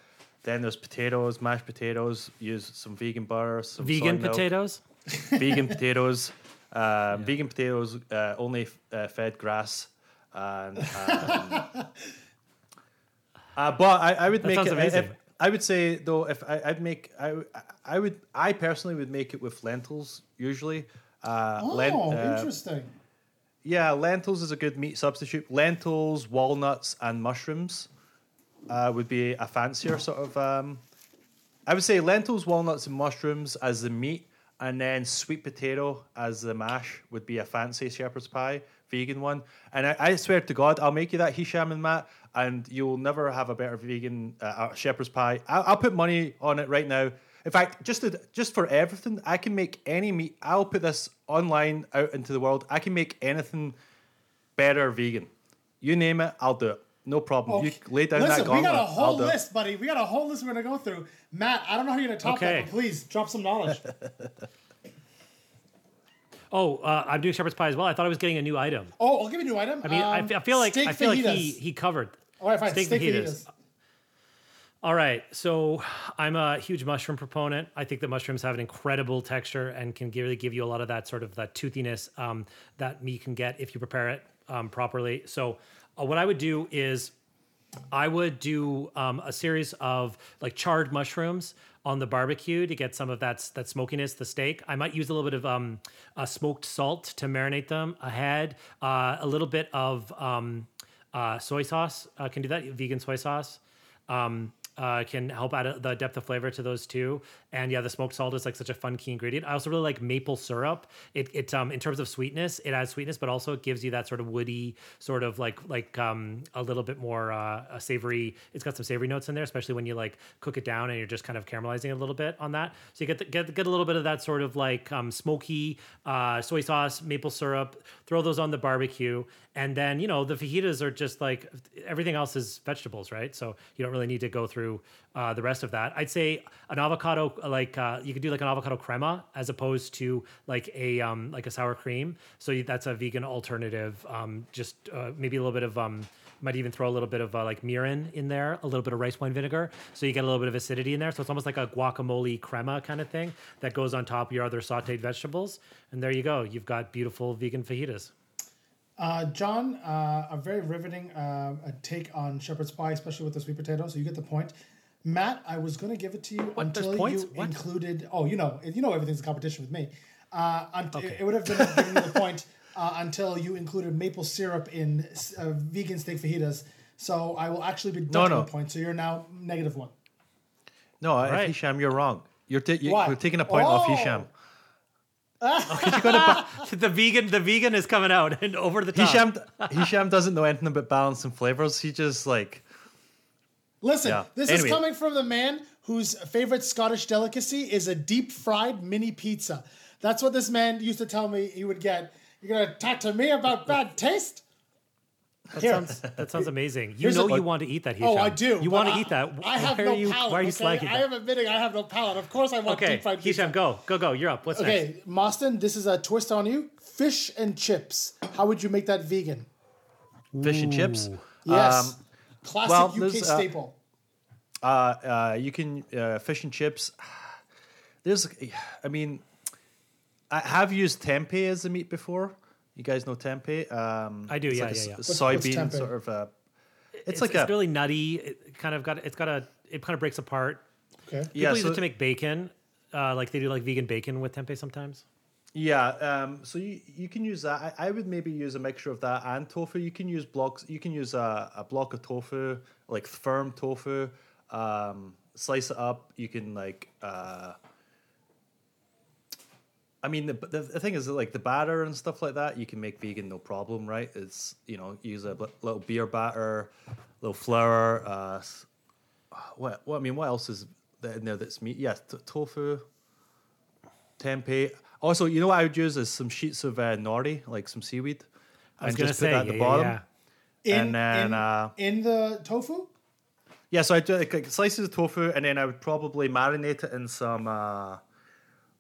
Then there's potatoes, mashed potatoes. Use some vegan butter, some
Vegan potatoes?
vegan potatoes. Uh, Vegan potatoes uh, only uh, fed grass, and um, uh, but I, I would
That
make it. If, I would say though, if I, I'd make, I, I would, I personally would make it with lentils usually. Uh,
Oh,
len- uh,
interesting.
yeah, lentils is a good meat substitute. Lentils, walnuts, and mushrooms uh, would be a fancier sort of. Um, I would say lentils, walnuts, and mushrooms as the meat, and then sweet potato as the mash would be a fancy shepherd's pie, vegan one. And I, I swear to God, I'll make you that Hisham and Matt, and you'll never have a better vegan uh, uh, shepherd's pie. I'll, I'll put money on it right now. In fact, just to, just for everything, I can make any meat. I'll put this online out into the world. I can make anything better vegan. You name it, I'll do it. No problem. You lay down
Listen,
that
we got a whole list, buddy. We got a whole list we're gonna go through. Matt, I don't know how you're gonna top
Okay.
that, but please drop some knowledge.
Oh, uh, I'm doing shepherd's pie as well. I thought I was getting a new item.
oh, I'll give you a new item.
I mean, I,
Um,
fe- I feel like I feel like he he covered.
All right, fine. Steak, fajitas.
All right, so I'm a huge mushroom proponent. I think that mushrooms have an incredible texture and can really give you a lot of that sort of that toothiness um, that meat can get if you prepare it um, properly. So, uh, what I would do is I would do um, a series of like charred mushrooms on the barbecue to get some of that that smokiness, the steak. I might use a little bit of um, uh, smoked salt to marinate them ahead. Uh, a little bit of um, uh, soy sauce uh, can do that. Vegan soy sauce. Um, uh, can help add the depth of flavor to those two. And yeah, the smoked salt is like such a fun key ingredient. I also really like maple syrup. It it um in terms of sweetness, it adds sweetness, but also it gives you that sort of woody, sort of like like um a little bit more uh, a savory. It's got some savory notes in there, especially when you like cook it down and you're just kind of caramelizing a little bit on that. So you get the, get get a little bit of that sort of like um, smoky uh, soy sauce, maple syrup. Throw those on the barbecue, and then you know the fajitas are just like everything else is vegetables, right? So you don't really need to go through uh, the rest of that. I'd say an avocado, like uh, you could do like an avocado crema as opposed to like a um, like a sour cream. So that's a vegan alternative. Um, just uh, maybe a little bit of um, might even throw a little bit of uh, like mirin in there, a little bit of rice wine vinegar, so you get a little bit of acidity in there. So it's almost like a guacamole crema kind of thing that goes on top of your other sautéed vegetables. And there you go. You've got beautiful vegan fajitas.
Uh, John, uh, a very riveting uh, a take on shepherd's pie, especially with the sweet potato. So you get the point. Matt, I was going to give it to you
What,
until you
What?
included. Oh, you know, you know everything's a competition with me. Uh, unt-
Okay.
It would have been giving you the point uh, until you included maple syrup in uh, vegan steak fajitas. So I will actually be deducting
no.
a point. So you're now negative one.
No, I
Right.
Hisham, you're wrong. You're, ta- you,
Why?
you're taking a point off
Oh.
Hisham.
the vegan, the vegan is coming out and over the top.
Hisham, Hisham doesn't know anything about balance and flavors. He just like
Listen,
Yeah.
this
Anyway.
is coming from the man whose favorite Scottish delicacy is a deep fried mini pizza. That's what this man used to tell me he would get. You're gonna talk to me about bad taste?
That
Here.
sounds that sounds amazing. You
Here's
know
a-
you want to eat that.
Oh,
Hisham.
I do.
You
but
want to
I-
eat that.
I have
why
no
you,
palate.
Why are you
okay?
slagging
I am admitting I have no palate. Of course, I want
Okay,
deep fried pizza.
Hisham, go, go, go. You're up. What's next?
Okay, Mostyn, this is a twist on you. Fish and chips. How would you make that vegan?
fish and chips.
Yes.
Um,
Classic
well,
UK
uh,
staple.
uh, uh, you can uh, fish and chips. There's, I mean, I have used tempeh as a meat before. You guys know tempeh? Um,
I do, yeah,
like
yeah,
s-
yeah.
What's-
soybean
what's tempeh?
sort of. Uh, it's,
It's,
like
it's
a
really nutty. It kind of got it's got a it kind of breaks apart.
Okay.
People
yeah.
use
So,
it to make bacon. Uh, like they do like vegan bacon with tempeh sometimes.
yeah. Um, so you, you can use that. I, I would maybe use a mixture of that and tofu. You can use blocks. You can use a, a block of tofu, like firm tofu. Um, slice it up. You can like. Uh, I mean, the, the, the thing is that like the batter and stuff like that, you can make vegan no problem, right? It's you know use a little beer batter, little flour. Uh, what what I mean, what else is in there that's meat? Yeah, t- tofu, tempeh. Also, you know what I would use is some sheets of uh, nori, like some seaweed,
I was
and
gonna
just
say
put that at
yeah,
the
yeah,
bottom.
yeah.
In,
and then,
in,
uh,
in the tofu?
Yeah, so I do like, like slices of tofu, and then I would probably marinate it in some uh,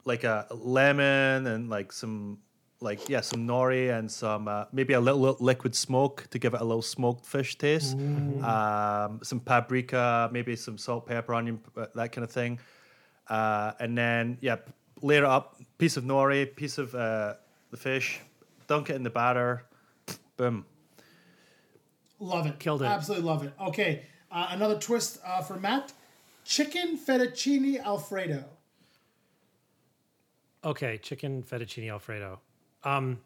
like a lemon and like some like yeah some nori and some uh, maybe a little, little liquid smoke to give it a little smoked fish taste. Um, some paprika, maybe some salt, pepper, onion, uh, that kind of thing. Uh, and then yeah, layer it up. Piece of nori, piece of uh, the fish, dunk it in the batter. Boom.
Love it.
Killed it.
Absolutely love it. Okay, uh, another twist uh, for Matt. Chicken fettuccine alfredo.
Okay, chicken fettuccine alfredo. Um,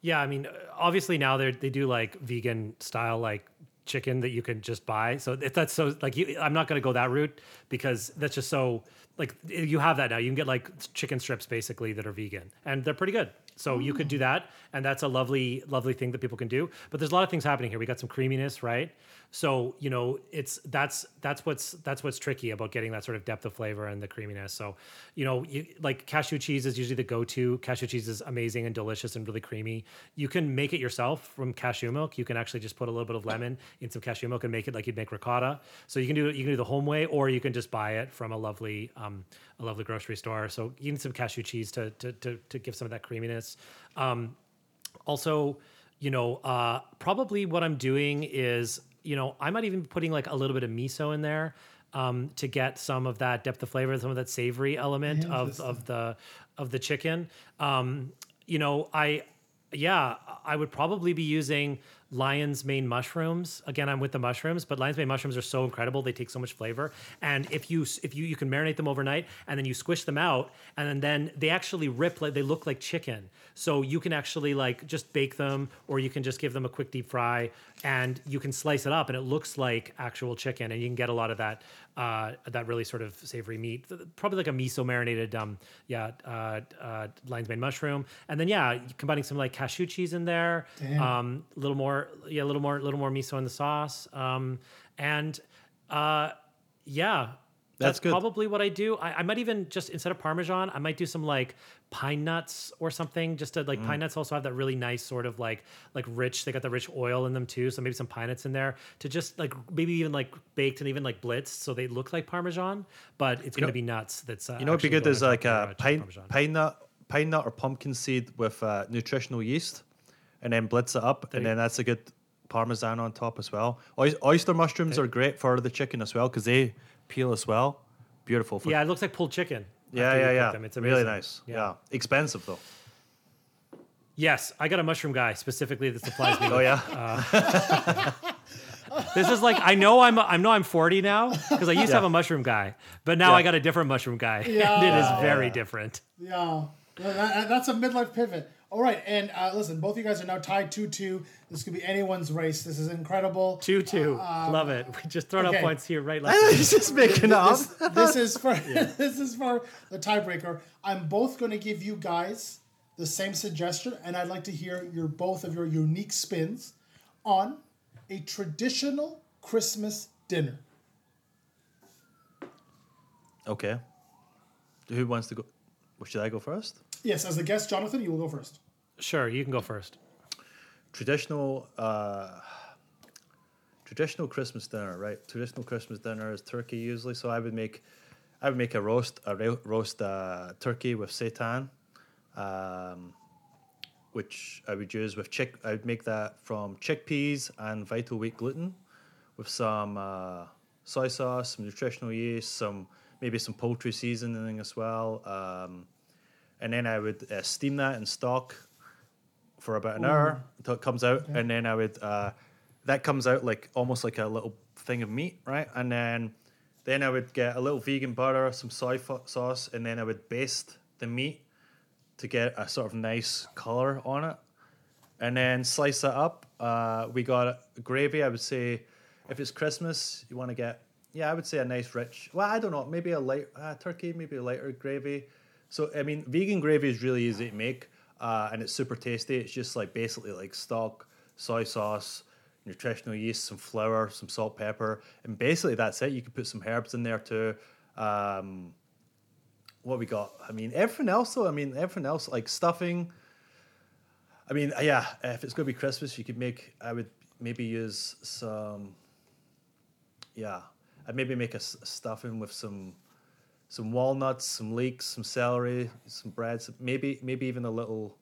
yeah, I mean, obviously now they they do like vegan style like chicken that you can just buy. So if that's so like you, I'm not going to go that route because that's just so like you have that now. You can get like chicken strips basically that are vegan and they're pretty good. So you could do that, and that's a lovely, lovely thing that people can do. But there's a lot of things happening here. We got some creaminess, right? So you know, it's that's that's what's that's what's tricky about getting that sort of depth of flavor and the creaminess. So you know, you, like cashew cheese is usually the go-to. Cashew cheese is amazing and delicious and really creamy. You can make it yourself from cashew milk. You can actually just put a little bit of lemon in some cashew milk and make it like you'd make ricotta. So you can do. You can do the home way, or you can just buy it from a lovely, um, a lovely grocery store. So you need some cashew cheese to to to, to give some of that creaminess. Um, also, you know, uh, probably what I'm doing is, you know, I might even be putting like a little bit of miso in there um, to get some of that depth of flavor, some of that savory element of of the of the chicken. Um, you know, I yeah, I would probably be using lion's mane mushrooms. Again, I'm with the mushrooms, but lion's mane mushrooms are so incredible; they take so much flavor. And if you if you you can marinate them overnight, and then you squish them out, and then, then they actually rip like they look like chicken. So you can actually like just bake them, or you can just give them a quick deep fry, and you can slice it up, and it looks like actual chicken, and you can get a lot of that uh, that really sort of savory meat, probably like a miso marinated, um, yeah, uh, uh, lion's mane mushroom, and then yeah, combining some like cashew cheese in there,
Damn.
um, a little more, yeah, a little more, a little more miso in the sauce, um, and uh, yeah.
That's good.
probably what I do. I, I might even just instead of Parmesan, I might do some like pine nuts or something. Just to like
Mm.
pine nuts also have that really nice sort of like like rich. They got the rich oil in them too. So maybe some pine nuts in there to just like maybe even like baked and even like blitzed so they look like Parmesan, but it's
You
going
know-
to be nuts. That's uh,
You know, what'd be good is like a pine, pine nut, pine nut or pumpkin seed with uh, nutritional yeast, and then blitz it up, and
you-
then that's a good parmesan on top as well. Oyster mushrooms are great for the chicken as well because they peel as well. Beautiful. For,
Yeah, it looks like pulled chicken.
yeah, yeah, yeah.
them. It's
really nice.
Yeah.
Yeah. expensive though.
Yes, I got a mushroom guy specifically that supplies me.
Oh
with-
yeah, uh,
This is like I know I'm I know I'm 40 now because I used to have a mushroom guy, but now
Yeah.
I got a different mushroom guy,
Yeah.
and it is
Yeah,
very different.
Yeah, that- that- that's a midlife pivot. All right, and uh, listen, both of you guys are now tied two two. This could be anyone's race. This is incredible.
Two two, love it. We just throwing
okay.
up points here, right? Left.
he's just making it up.
This, this is for this is for the tiebreaker. I'm both going to give you guys the same suggestion, and I'd like to hear your both of your unique spins on a traditional Christmas dinner.
Okay. Who wants to go? Well, should I go first?
Yes, as the guest, Jonathan, you will go first.
Sure, you can go first.
traditional uh traditional christmas dinner right traditional christmas dinner is turkey usually so i would make i would make a roast a ro- roast uh, turkey with seitan um, which i would use with chick i would make that from chickpeas and vital wheat gluten with some uh, soy sauce some nutritional yeast some maybe some poultry seasoning as well um, and then i would uh, steam that in stock for about an hour until it comes out, and then I would uh, that comes out like almost like a little thing of meat, right? And then then I would get a little vegan butter, some soy fo- sauce, and then I would baste the meat to get a sort of nice color on it, and then slice it up. Uh, we got gravy. I would say if it's Christmas, you want to get yeah, I would say a nice rich. Well, I don't know, maybe a light uh, turkey, maybe a lighter gravy. So I mean, vegan gravy is really easy to make, uh, and it's super tasty. It's just like basically like stock, soy sauce, nutritional yeast, some flour, some salt, pepper, and basically that's it. You could put some herbs in there too. Um, what we got? I mean, everything else though. I mean, everything else like stuffing. I mean, yeah. If it's gonna be Christmas, you could make. I would maybe use some. Yeah, I'd maybe make a, s- stuffing with some, some walnuts, some leeks, some celery, some bread, some, maybe maybe even a little,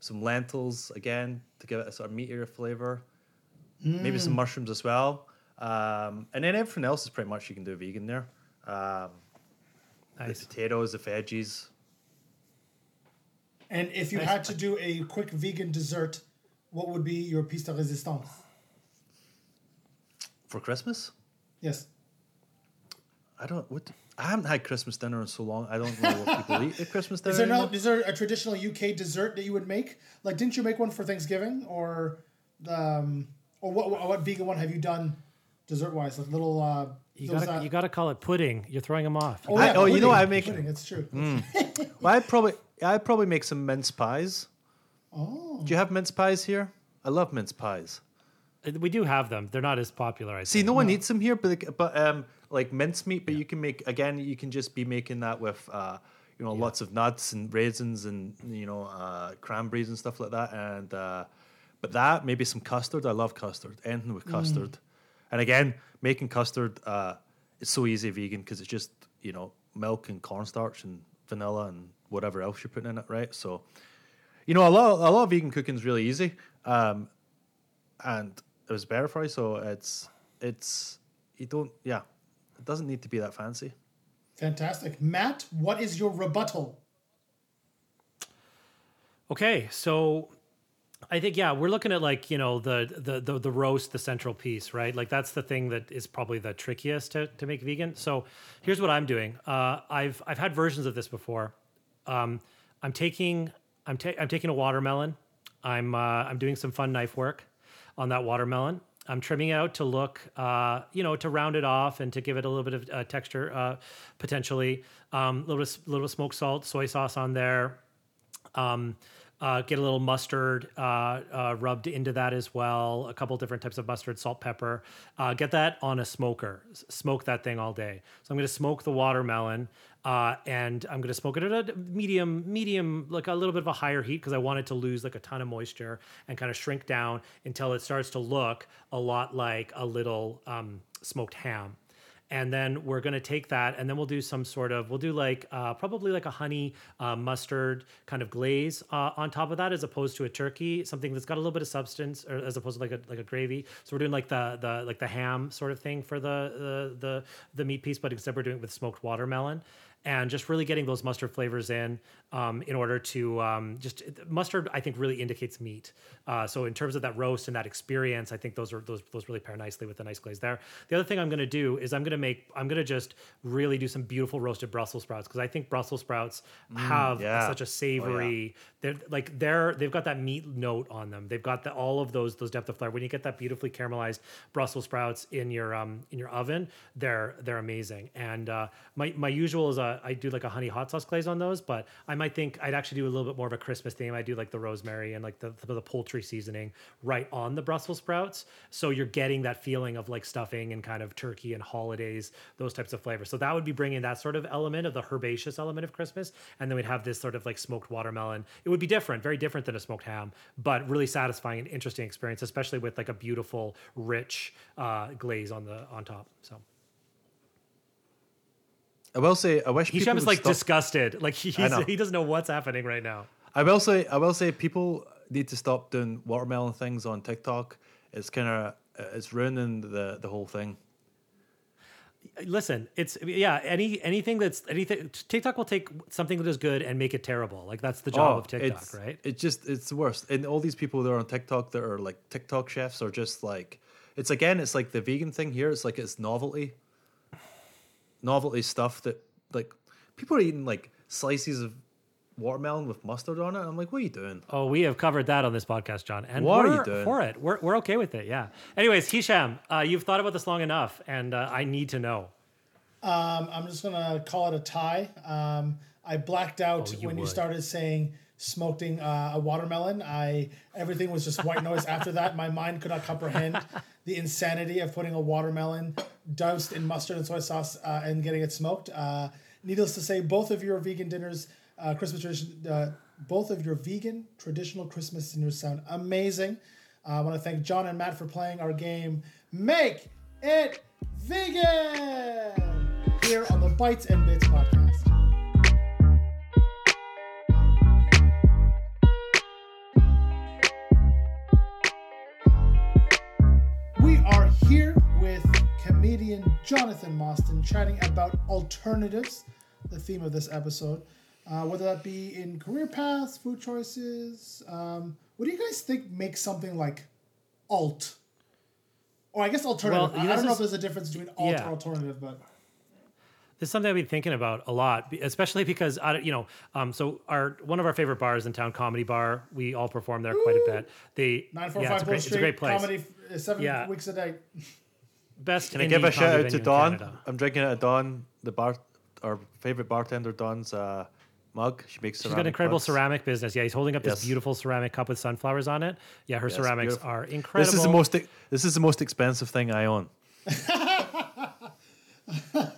some lentils again to give it a sort of meatier flavor. Maybe some mushrooms as well, um, and then everything else is pretty much you can do vegan there. Um,
Nice.
The potatoes, the veggies.
And if you had to do a quick vegan dessert, what would be your piece de résistance?
For Christmas?
Yes.
I don't. What? I haven't had Christmas dinner in so long. I don't know what people eat at Christmas dinner.
Is there no? Is there a traditional UK dessert that you would make? Like, didn't you make one for Thanksgiving, or the, um, or what? What what vegan one have you done, dessert wise? Like little. Uh,
You
those,
gotta
uh,
you gotta call it pudding. You're throwing them off.
oh,
I-
yeah,
oh, you know
pudding,
I make-
pudding. It's true.
Well, I'd probably. I'd probably make some mince pies.
Oh.
Do you have mince pies here? I love mince pies.
Uh, We do have them. They're not as popular. I
See,
think.
no one eats them here, but but um, like mince meat. But you can make again. You can just be making that with uh, you know, lots of nuts and raisins and you know, uh, cranberries and stuff like that. And uh, but that maybe some custard. I love custard. Anything with custard. And again, making custard. Uh, it's so easy vegan because it's just you know milk and cornstarch and vanilla and whatever else you're putting in it, right? So. You know, a lot, a lot of vegan cooking is really easy, um, and it was better for you. So it's, it's, you don't, yeah, it doesn't need to be that fancy.
Fantastic, Matt. What is your rebuttal?
Okay, so I think yeah, we're looking at like you know the the the, the roast, the central piece, right? Like that's the thing that is probably the trickiest to, to make vegan. So here's what I'm doing. Uh, I've I've had versions of this before. Um, I'm taking I'm ta- I'm taking a watermelon. I'm uh, I'm doing some fun knife work on that watermelon. I'm trimming out to look, uh, you know, to round it off and to give it a little bit of uh, texture, uh, potentially. A um, little little smoked salt, soy sauce on there. Um, uh, get a little mustard uh, uh, rubbed into that as well. A couple different types of mustard, salt, pepper. Get that on a smoker. Smoke that thing all day. So I'm going to smoke the watermelon, uh, and I'm going to smoke it at a medium, medium, like a little bit of a higher heat because I want it to lose like a ton of moisture and kind of shrink down until it starts to look a lot like a little um, smoked ham. And then we're going to take that and then we'll do some sort of we'll do like uh, probably like a honey uh, mustard kind of glaze uh, on top of that as opposed to a turkey something that's got a little bit of substance or as opposed to like a like a gravy. So we're doing like the the like the ham sort of thing for the the the, the meat piece but instead we're doing it with smoked watermelon and just really getting those mustard flavors in um, in order to um, just mustard I think really indicates meat. Uh, so in terms of that roast and that experience, I think those are those those really pair nicely with the nice glaze there. The other thing I'm going to do is I'm going to make I'm going to just really do some beautiful roasted Brussels sprouts because I think Brussels sprouts have
yeah.
such a savory. They're like they're they've got that meat note on them. They've got the, all of those those depth of flavor. When you get that beautifully caramelized Brussels sprouts in your um in your oven, they're they're amazing. And uh, my my usual is a, I do like a honey hot sauce glaze on those, but I might think I'd actually do a little bit more of a Christmas theme. I do like the rosemary and like the the, the poultry seasoning right on the Brussels sprouts, so you're getting that feeling of like stuffing and kind of turkey and holidays, those types of flavors. So that would be bringing that sort of element of the herbaceous element of Christmas, and then we'd have this sort of like smoked watermelon. It would be different, very different than a smoked ham, but really satisfying and interesting experience, especially with like a beautiful, rich uh, glaze on the on top. So.
I will say, I wish people
is like
stop-
disgusted. Like he's, he doesn't know what's happening right now.
I will say, I will say, people need to stop doing watermelon things on TikTok. It's kind of it's ruining the the whole thing.
Listen, it's yeah. Any anything that's anything TikTok will take something that is good and make it terrible. Like that's the job oh, of TikTok,
Oh, it's,
right?
It just it's the worst. And all these people that are on TikTok that are like TikTok chefs are just like it's again, it's like the vegan thing here. It's like it's novelty. Novelty stuff that like people are eating like slices of watermelon with mustard on it. I'm like, what are you doing?
Oh, we have covered that on this podcast, John. And
What are you doing?
for it. We're, we're okay with it. Yeah. Anyways, Hisham, uh, you've thought about this long enough, and uh, I need to know.
Um, I'm just gonna call it a tie. Um, I blacked out
Oh, you
when you started saying smoking uh, a watermelon. I everything was just white noise after that. My mind could not comprehend the insanity of putting a watermelon doused in mustard and soy sauce uh, and getting it smoked. Uh, needless to say, both of your vegan dinners, uh, Christmas tradition, uh, both of your vegan traditional Christmas dinners sound amazing. Uh, I want to thank John and Matt for playing our game. Make it vegan here on the Bites and Bits podcast. We are here with comedian Jonathan Mostyn chatting about alternatives, the theme of this episode. Uh, whether that be in career paths, food choices. Um, what do you guys think makes something like alt? Or I guess alternative.
Well,
I, I don't know if there's a difference between alt
yeah.
or alternative, but
This is something I've been thinking about a lot, especially because I, don't- you know, um, so our one of our favorite bars in town, Comedy Bar, we all perform there quite a bit. They
nine four
yeah,
five
it's a
Bull
great, it's a
Street
great place.
comedy uh, seven
Yeah.
weeks a day.
Best.
Can I give a shout out to
venue in
Dawn?
Canada.
I'm drinking it at Don, the bar, our favorite bartender, Don's uh, mug. She makes.
She's got an incredible
mugs.
ceramic business. Yeah, he's holding up this
Yes.
beautiful ceramic cup with sunflowers on it. Yeah, her
Yes,
ceramics
beautiful.
are incredible.
This is the most. This is the most expensive thing I own.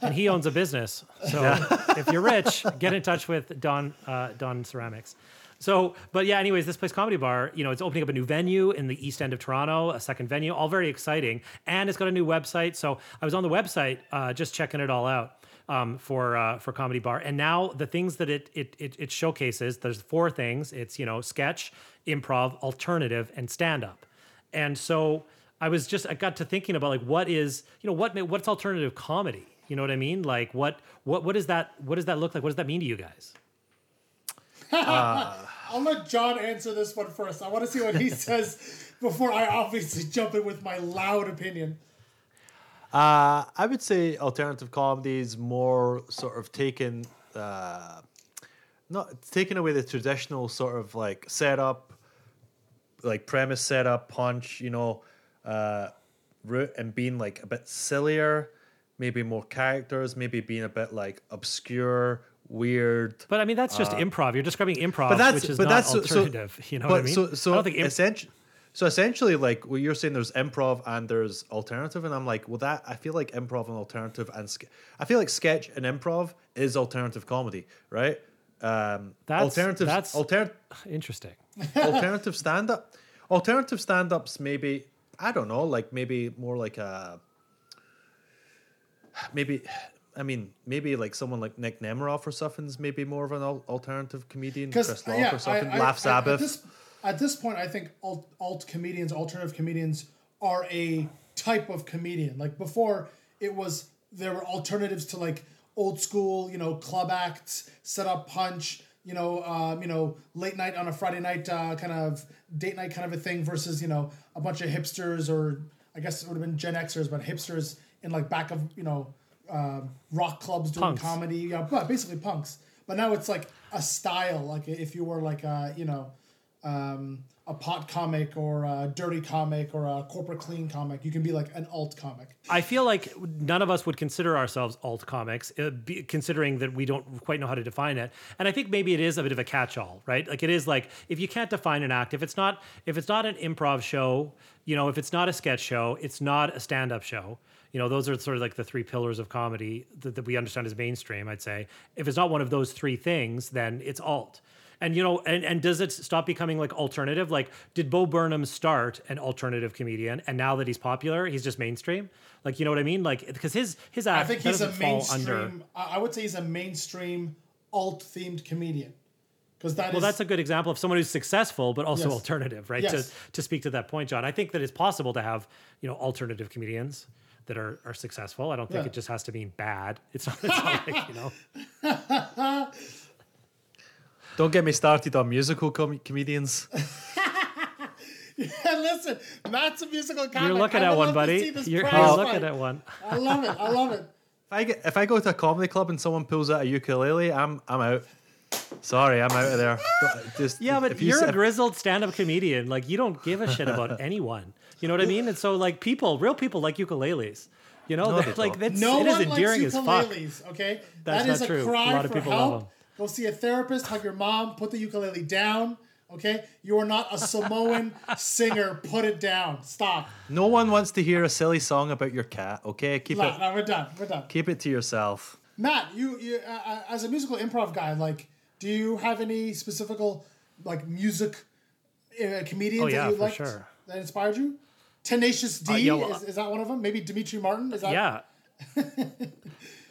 and he owns a business. So if you're rich, get in touch with Don uh, Don Ceramics. So, but yeah, anyways, this place comedy bar, you know, it's opening up a new venue in the east end of Toronto, a second venue, all very exciting, and it's got a new website. So I was on the website uh, just checking it all out um, for uh, for comedy bar, and now the things that it, it it it showcases, there's four things. It's you know sketch, improv, alternative, and stand up, and so. I was just I got to thinking about like what is you know what what's alternative comedy you know what I mean like what what what does that what does that look like what does that mean to you guys
I'll let John answer this one first. I want to see what he says before I obviously jump in with my loud opinion.
Uh, I would say alternative comedy is more sort of taking, uh, not taking away the traditional sort of like setup, like premise setup, punch. You know, uh, route and being like a bit sillier, maybe more characters, maybe being a bit like obscure, weird.
But I mean, that's just
Uh,
improv. You're describing improv,
but that's
which is
but
not
that's so- so-
alternative. you know what I mean?
So so
I don't think imp-
essen- so essentially, like what you're saying, there's improv and there's alternative, and I'm like, well, that I feel like improv and alternative and ske- I feel like sketch and improv is alternative comedy, right? Um,
That's-
alternative
that's-
alter-
interesting.
alternative stand up, alternative stand ups, maybe I don't know, like maybe more like a maybe. I mean, maybe like someone like Nick Nemeroff or something's maybe more of an alternative comedian. Chris
Because
Rock
yeah,
or something.
I, I,
Laugh
I-
Sabbath.
At this, at this point, I think alt, alt comedians, alternative comedians, are a type of comedian. Like before, it was there were alternatives to like old school, you know, club acts, set up punch, you know, um, you know, late night on a Friday night uh, kind of date night kind of a thing versus you know a bunch of hipsters or I guess it would have been Gen Xers, but hipsters in like back of you know um, rock clubs doing
Punks.
comedy, yeah, but basically punks. But now it's like a style, like if you were like a you know um, a pot comic or a dirty comic or a corporate clean comic, you can be like an alt comic.
I feel like none of us would consider ourselves alt comics, uh, considering that we don't quite know how to define it. And I think maybe it is a bit of a catch-all, right? Like it is like if you can't define an act, if it's not if it's not an improv show, you know, if it's not a sketch show, it's not a stand-up show. You know, those are sort of like the three pillars of comedy that, that we understand as mainstream. I'd say if it's not one of those three things, then it's alt. And you know, and, and does it stop becoming like alternative? Like, did Bo Burnham start an alternative comedian, and now that he's popular, he's just mainstream? Like, you know what I mean? Like, because his his act
I think he's a mainstream. I would say he's a mainstream alt themed comedian because that is
Well, that's a good example of someone who's successful but also
Yes.
alternative, right?
Yes.
To to speak to that point, John, I think that it's possible to have you know alternative comedians that are are successful. I don't think
Yeah.
it just has to mean bad. It's not, it's not like you know.
Don't get me started on musical com- comedians.
Listen, Matt's a musical comic.
You're looking
I
at one, buddy. You're,
prize
looking at one.
I love it. I love it.
If I get, if I go to a comedy club and someone pulls out a ukulele, I'm I'm out. Sorry, I'm out of there. Just
Yeah, but
if you
you're a grizzled stand-up comedian. Like you don't give a shit about anyone. You know what I mean? And so like people, real people like ukuleles. You know,
No,
They're
they
like that's
No
it is
one
endearing
likes
as fuck.
ukuleles. Okay,
That's
that is
not
a
true. A lot of
for
people love them.
Go see a therapist. Hug your mom. Put the ukulele down. Okay, you are not a Samoan singer. Put it down. Stop.
no one wants to hear a silly song about your cat. Okay, keep
No,
it
no, we're done. We're done.
keep it to yourself.
Matt, you, you uh, uh, as a musical improv guy, like, do you have any specific like music uh, comedians
Oh, yeah,
that you liked
sure.
that inspired you? Tenacious D
Uh, yeah, well,
is, is that one of them? Maybe Demetri Martin is that?
yeah.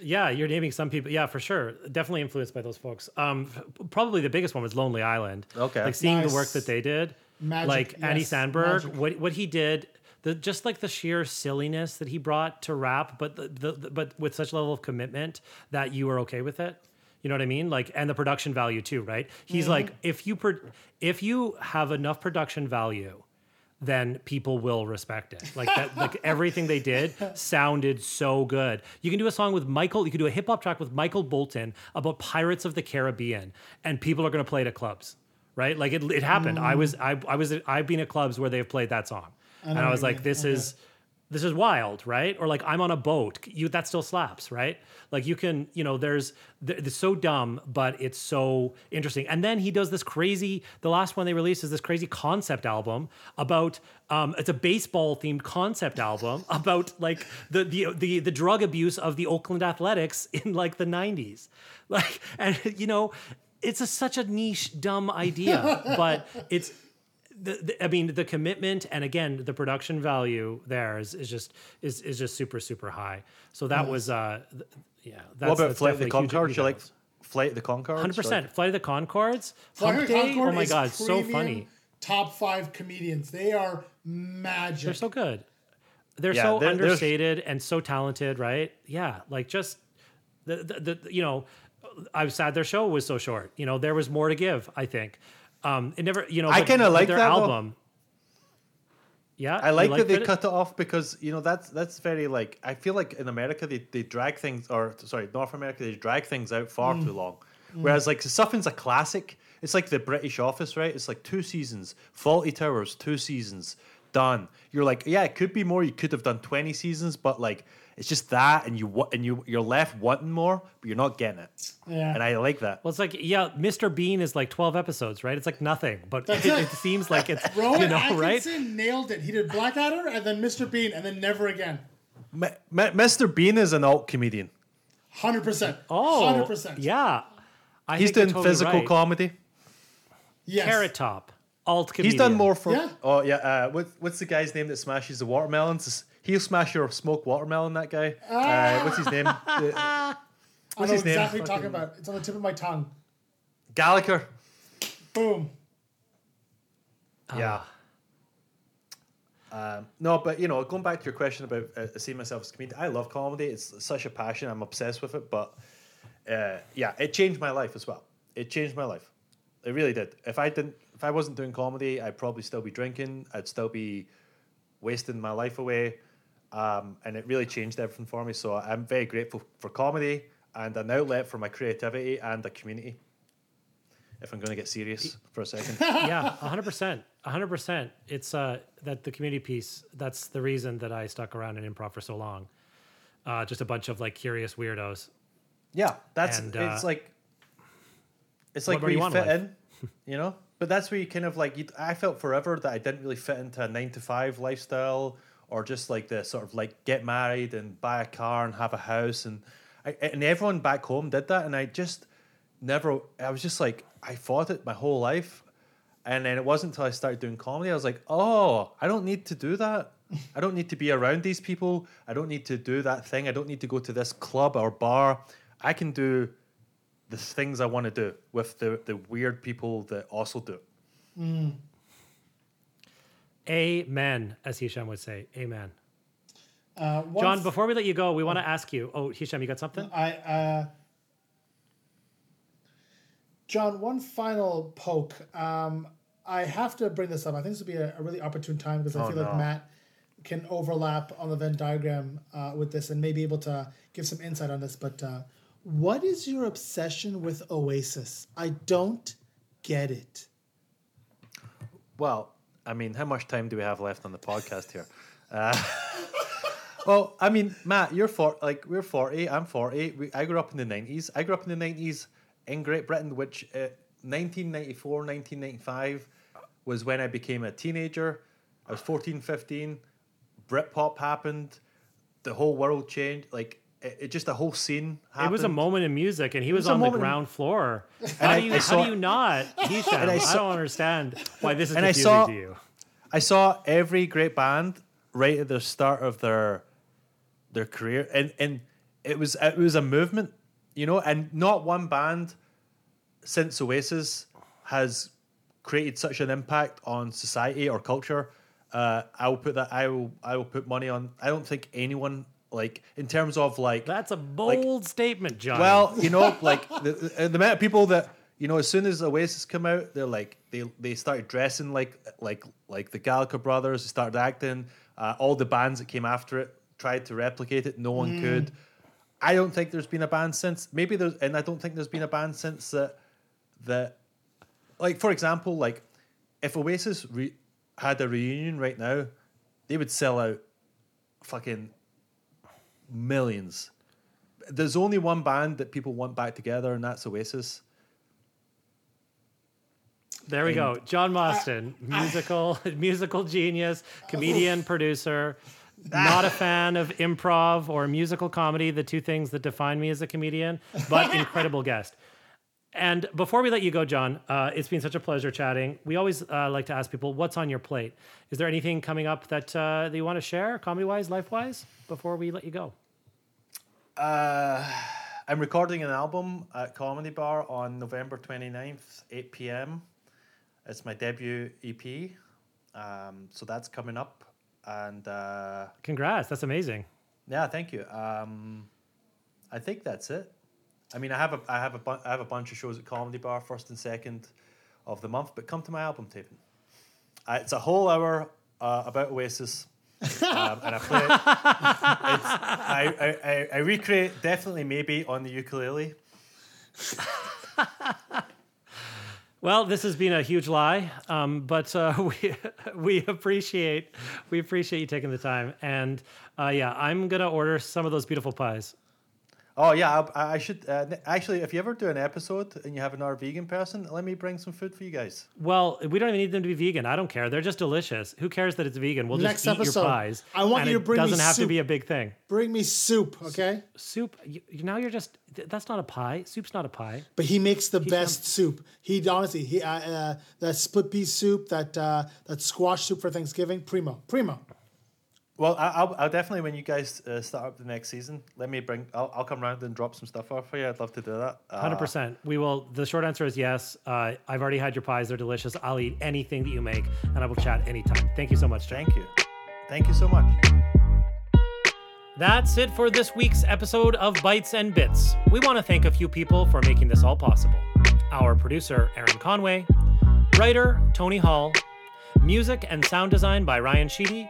yeah, you're naming some people. Yeah, for sure. Definitely influenced by those folks. Um, f- probably the biggest one was Lonely Island.
Okay.
Like seeing the work that they did.
Magic,
like Andy Samberg,
magic.
what what he did, the just like the sheer silliness that he brought to rap, but the, the, the but with such level of commitment that you were okay with it. You know what I mean? Like, and the production value too, right? He's
Mm-hmm.
like, if you pro- if you have enough production value, then people will respect it. Like that, like everything they did sounded so good. You can do a song with Michael, you can do a hip hop track with Michael Bolton about Pirates of the Caribbean, and people are gonna play it at clubs. Right? Like it, it happened. I was I, I was I've been at clubs where they've played that song. And I was like, this
Okay.
is this is wild, right? Or like I'm on a boat. You that still slaps, right? Like you can, you know, there's it's so dumb, but it's so interesting. And then he does this crazy. The last one they released is this crazy concept album about. Um, it's a baseball themed concept album about like the the the the drug abuse of the Oakland Athletics in like the '90s, like and you know. It's a, such a niche, dumb idea, but it's the, the, I mean, the commitment and again, the production value there is, is just is is just super super high. So that was uh, th- yeah. That's,
what about
that's
Flight of the
definitely Conchords?
You like. Flight of the Conchords?
Hundred percent. Flight of the Conchords.
Flight of the
Day.
Concord
Oh my
is
god, so funny.
Top five comedians. They are magic.
They're so good. They're
Yeah,
so
there- there's-
understated and so talented, right? Yeah, like just the, the the you know, I was sad their show was so short. You know, there was more to give. I think. Um, it never, you know,
I kinda like
their
that, though.
album. Yeah,
I like that they
it?
cut it off because you know that's that's very like I feel like in America they, they drag things or sorry North America they drag things out far too long, whereas like something's a classic. It's like the British Office, right? It's like two seasons. Fawlty Towers, two seasons. done. You're like, yeah, it could be more. You could have done 20 seasons, but like it's just that, and you and you you're left wanting more, but you're not getting it.
Yeah.
And I like that.
Well, it's like yeah, Mr. Bean is like twelve episodes, right? It's like nothing, but it,
it.
it seems like it's
Rowan
you know right.
Atkinson nailed it. He did Blackadder and then Mr. Bean and then never again.
M- M- Mr. Bean is an alt comedian.
Hundred percent.
Oh,
hundred percent.
yeah. I
He's doing
totally
physical
right.
comedy.
Yes.
Carrot Top, alt comedian.
He's done more for.
Yeah.
Oh yeah. Uh, what, what's the guy's name that smashes the watermelons? He'll smash your smoked watermelon. That guy. Uh, what's his name? The-
I
what's
know
his name?
exactly talking about. It's on the tip of my tongue.
Gallagher.
Boom.
Yeah. Um, no, but you know, going back to your question about uh, seeing myself as a comedian, I love comedy. It's such a passion. I'm obsessed with it. But uh, yeah, it changed my life as well. It changed my life. It really did. If I didn't, if I wasn't doing comedy, I'd probably still be drinking. I'd still be wasting my life away. Um, and it really changed everything for me. So I'm very grateful for comedy and an outlet for my creativity and a community. If I'm going to get serious for a second.
yeah, hundred percent, hundred percent. It's uh that the community piece. That's the reason that I stuck around in improv for so long. Uh, just a bunch of like curious weirdos.
Yeah, that's
And,
it's
uh,
like it's like
more
where
you
you
want in
fit
life?
in, you know. But that's where you kind of like you, I felt forever that I didn't really fit into a nine to five lifestyle or just like the sort of like get married and buy a car and have a house and I, and everyone back home did that and I just never I was just like I fought it my whole life. And then it wasn't until I started doing comedy I was like oh I don't need to do that. I don't need to be around these people. I don't need to do that thing. I don't need to go to this club or bar. I can do the things I want to do with the, the weird people that also do it. Mm.
Amen, as Hisham would say. Amen.
Uh,
John, before we let you go, we want to ask you. Oh, Hisham, you got something?
I uh, John, one final poke. Um, I have to bring this up. I think this would be a, a really opportune time because I
Oh,
feel like. Matt can overlap on the Venn diagram uh, with this and may be able to give some insight on this. But uh, what is your obsession with Oasis? I don't get it.
Well, I mean, how much time do we have left on the podcast here? Uh, well, I mean, Matt, you're for like we're forty. I'm forty. We, I grew up in the nineties. I grew up in the nineties in Great Britain, which uh, 1994, 1995 was when I became a teenager. I was 14, 15. Britpop happened. The whole world changed. Like it, it just a whole scene. Happened.
It was a moment in music, and he was,
was
on the
moment in-
ground floor. How do you,
I
how
saw-
do you not, Hisham?
I
I, don't understand why this is
And I
confusing
saw-
to you.
I saw every great band right at the start of their their career, and and it was it was a movement, you know, and not one band since Oasis has created such an impact on society or culture. Uh, I will put that. I will. I will put money on. I don't think anyone like in terms of like
That's a bold statement, John.
well, you know, like the, the, amount of people that you know, as soon as Oasis come out, they're like they they started dressing like like like the Gallagher brothers. They started acting. Uh, all the bands that came after it tried to replicate it. No one could. I don't think there's been a band since. Maybe there's, and I don't think there's been a band since that that like for example, like if Oasis re- had a reunion right now, they would sell out fucking millions. There's only one band that people want back together, and that's Oasis.
there we go. John Mostyn, musical musical genius, comedian, producer. Ah. Not a fan of improv or musical comedy, the two things that define me as a comedian, but incredible guest. And before we let you go, John, uh, it's been such a pleasure chatting. We always uh, like to ask people, what's on your plate? Is there anything coming up that, uh, that you want to share, comedy wise, life wise, before we let you go?
Uh, I'm recording an album at Comedy Bar on November 29th, 8 p.m. It's my debut EP. Um, so that's coming up. And uh,
Congrats, that's amazing.
yeah, thank you. Um, I think that's it. I mean, I have a I have a bu- I have a bunch of shows at Comedy Bar first and second of the month, but come to my album taping. It's a whole hour uh, about Oasis, um, and I play it. I, I, I I recreate definitely maybe on the ukulele.
Well, this has been a huge lie, um, but uh, we we appreciate we appreciate you taking the time. And uh, yeah, I'm gonna order some of those beautiful pies.
Oh yeah, I, I should uh, actually. If you ever do an episode and you have another vegan person, let me bring some food for you guys.
Well, we don't even need them to be vegan. I don't care. They're just delicious. Who cares that it's vegan? We'll
Next
just eat
episode,
your pies.
I want
and
you to bring me
Doesn't have to be a big thing.
Bring me soup, okay?
Soup. You, now you're just. That's not a pie. Soup's not a pie.
But he makes the best soup. He honestly, he uh, uh, that split pea soup, that uh, that squash soup for Thanksgiving, primo, primo.
Well, I, I'll, I'll definitely when you guys uh, start up the next season, let me bring. I'll, I'll come round and drop some stuff off for you. I'd love to do that. Uh,
Hundred percent. We will. The short answer is yes. Uh, I've already had your pies. They're delicious. I'll eat anything that you make, and I will chat anytime. Thank you so much. Jack.
Thank you. Thank you so much.
That's it for this week's episode of Bites and Bits. We want to thank a few people for making this all possible. Our producer, Aaron Conway, writer, Tony Hall, music and sound design by Ryan Sheedy,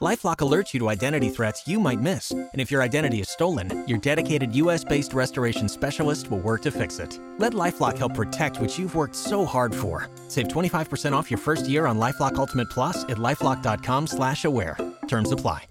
Lifelock alerts you to identity threats you might miss. And if your identity is stolen, your dedicated US based restoration specialist will work to fix it. Let Lifelock help protect what you've worked so hard for. Save 25% off your first year on Lifelock Ultimate Plus at lifelock.com slash aware. Terms apply.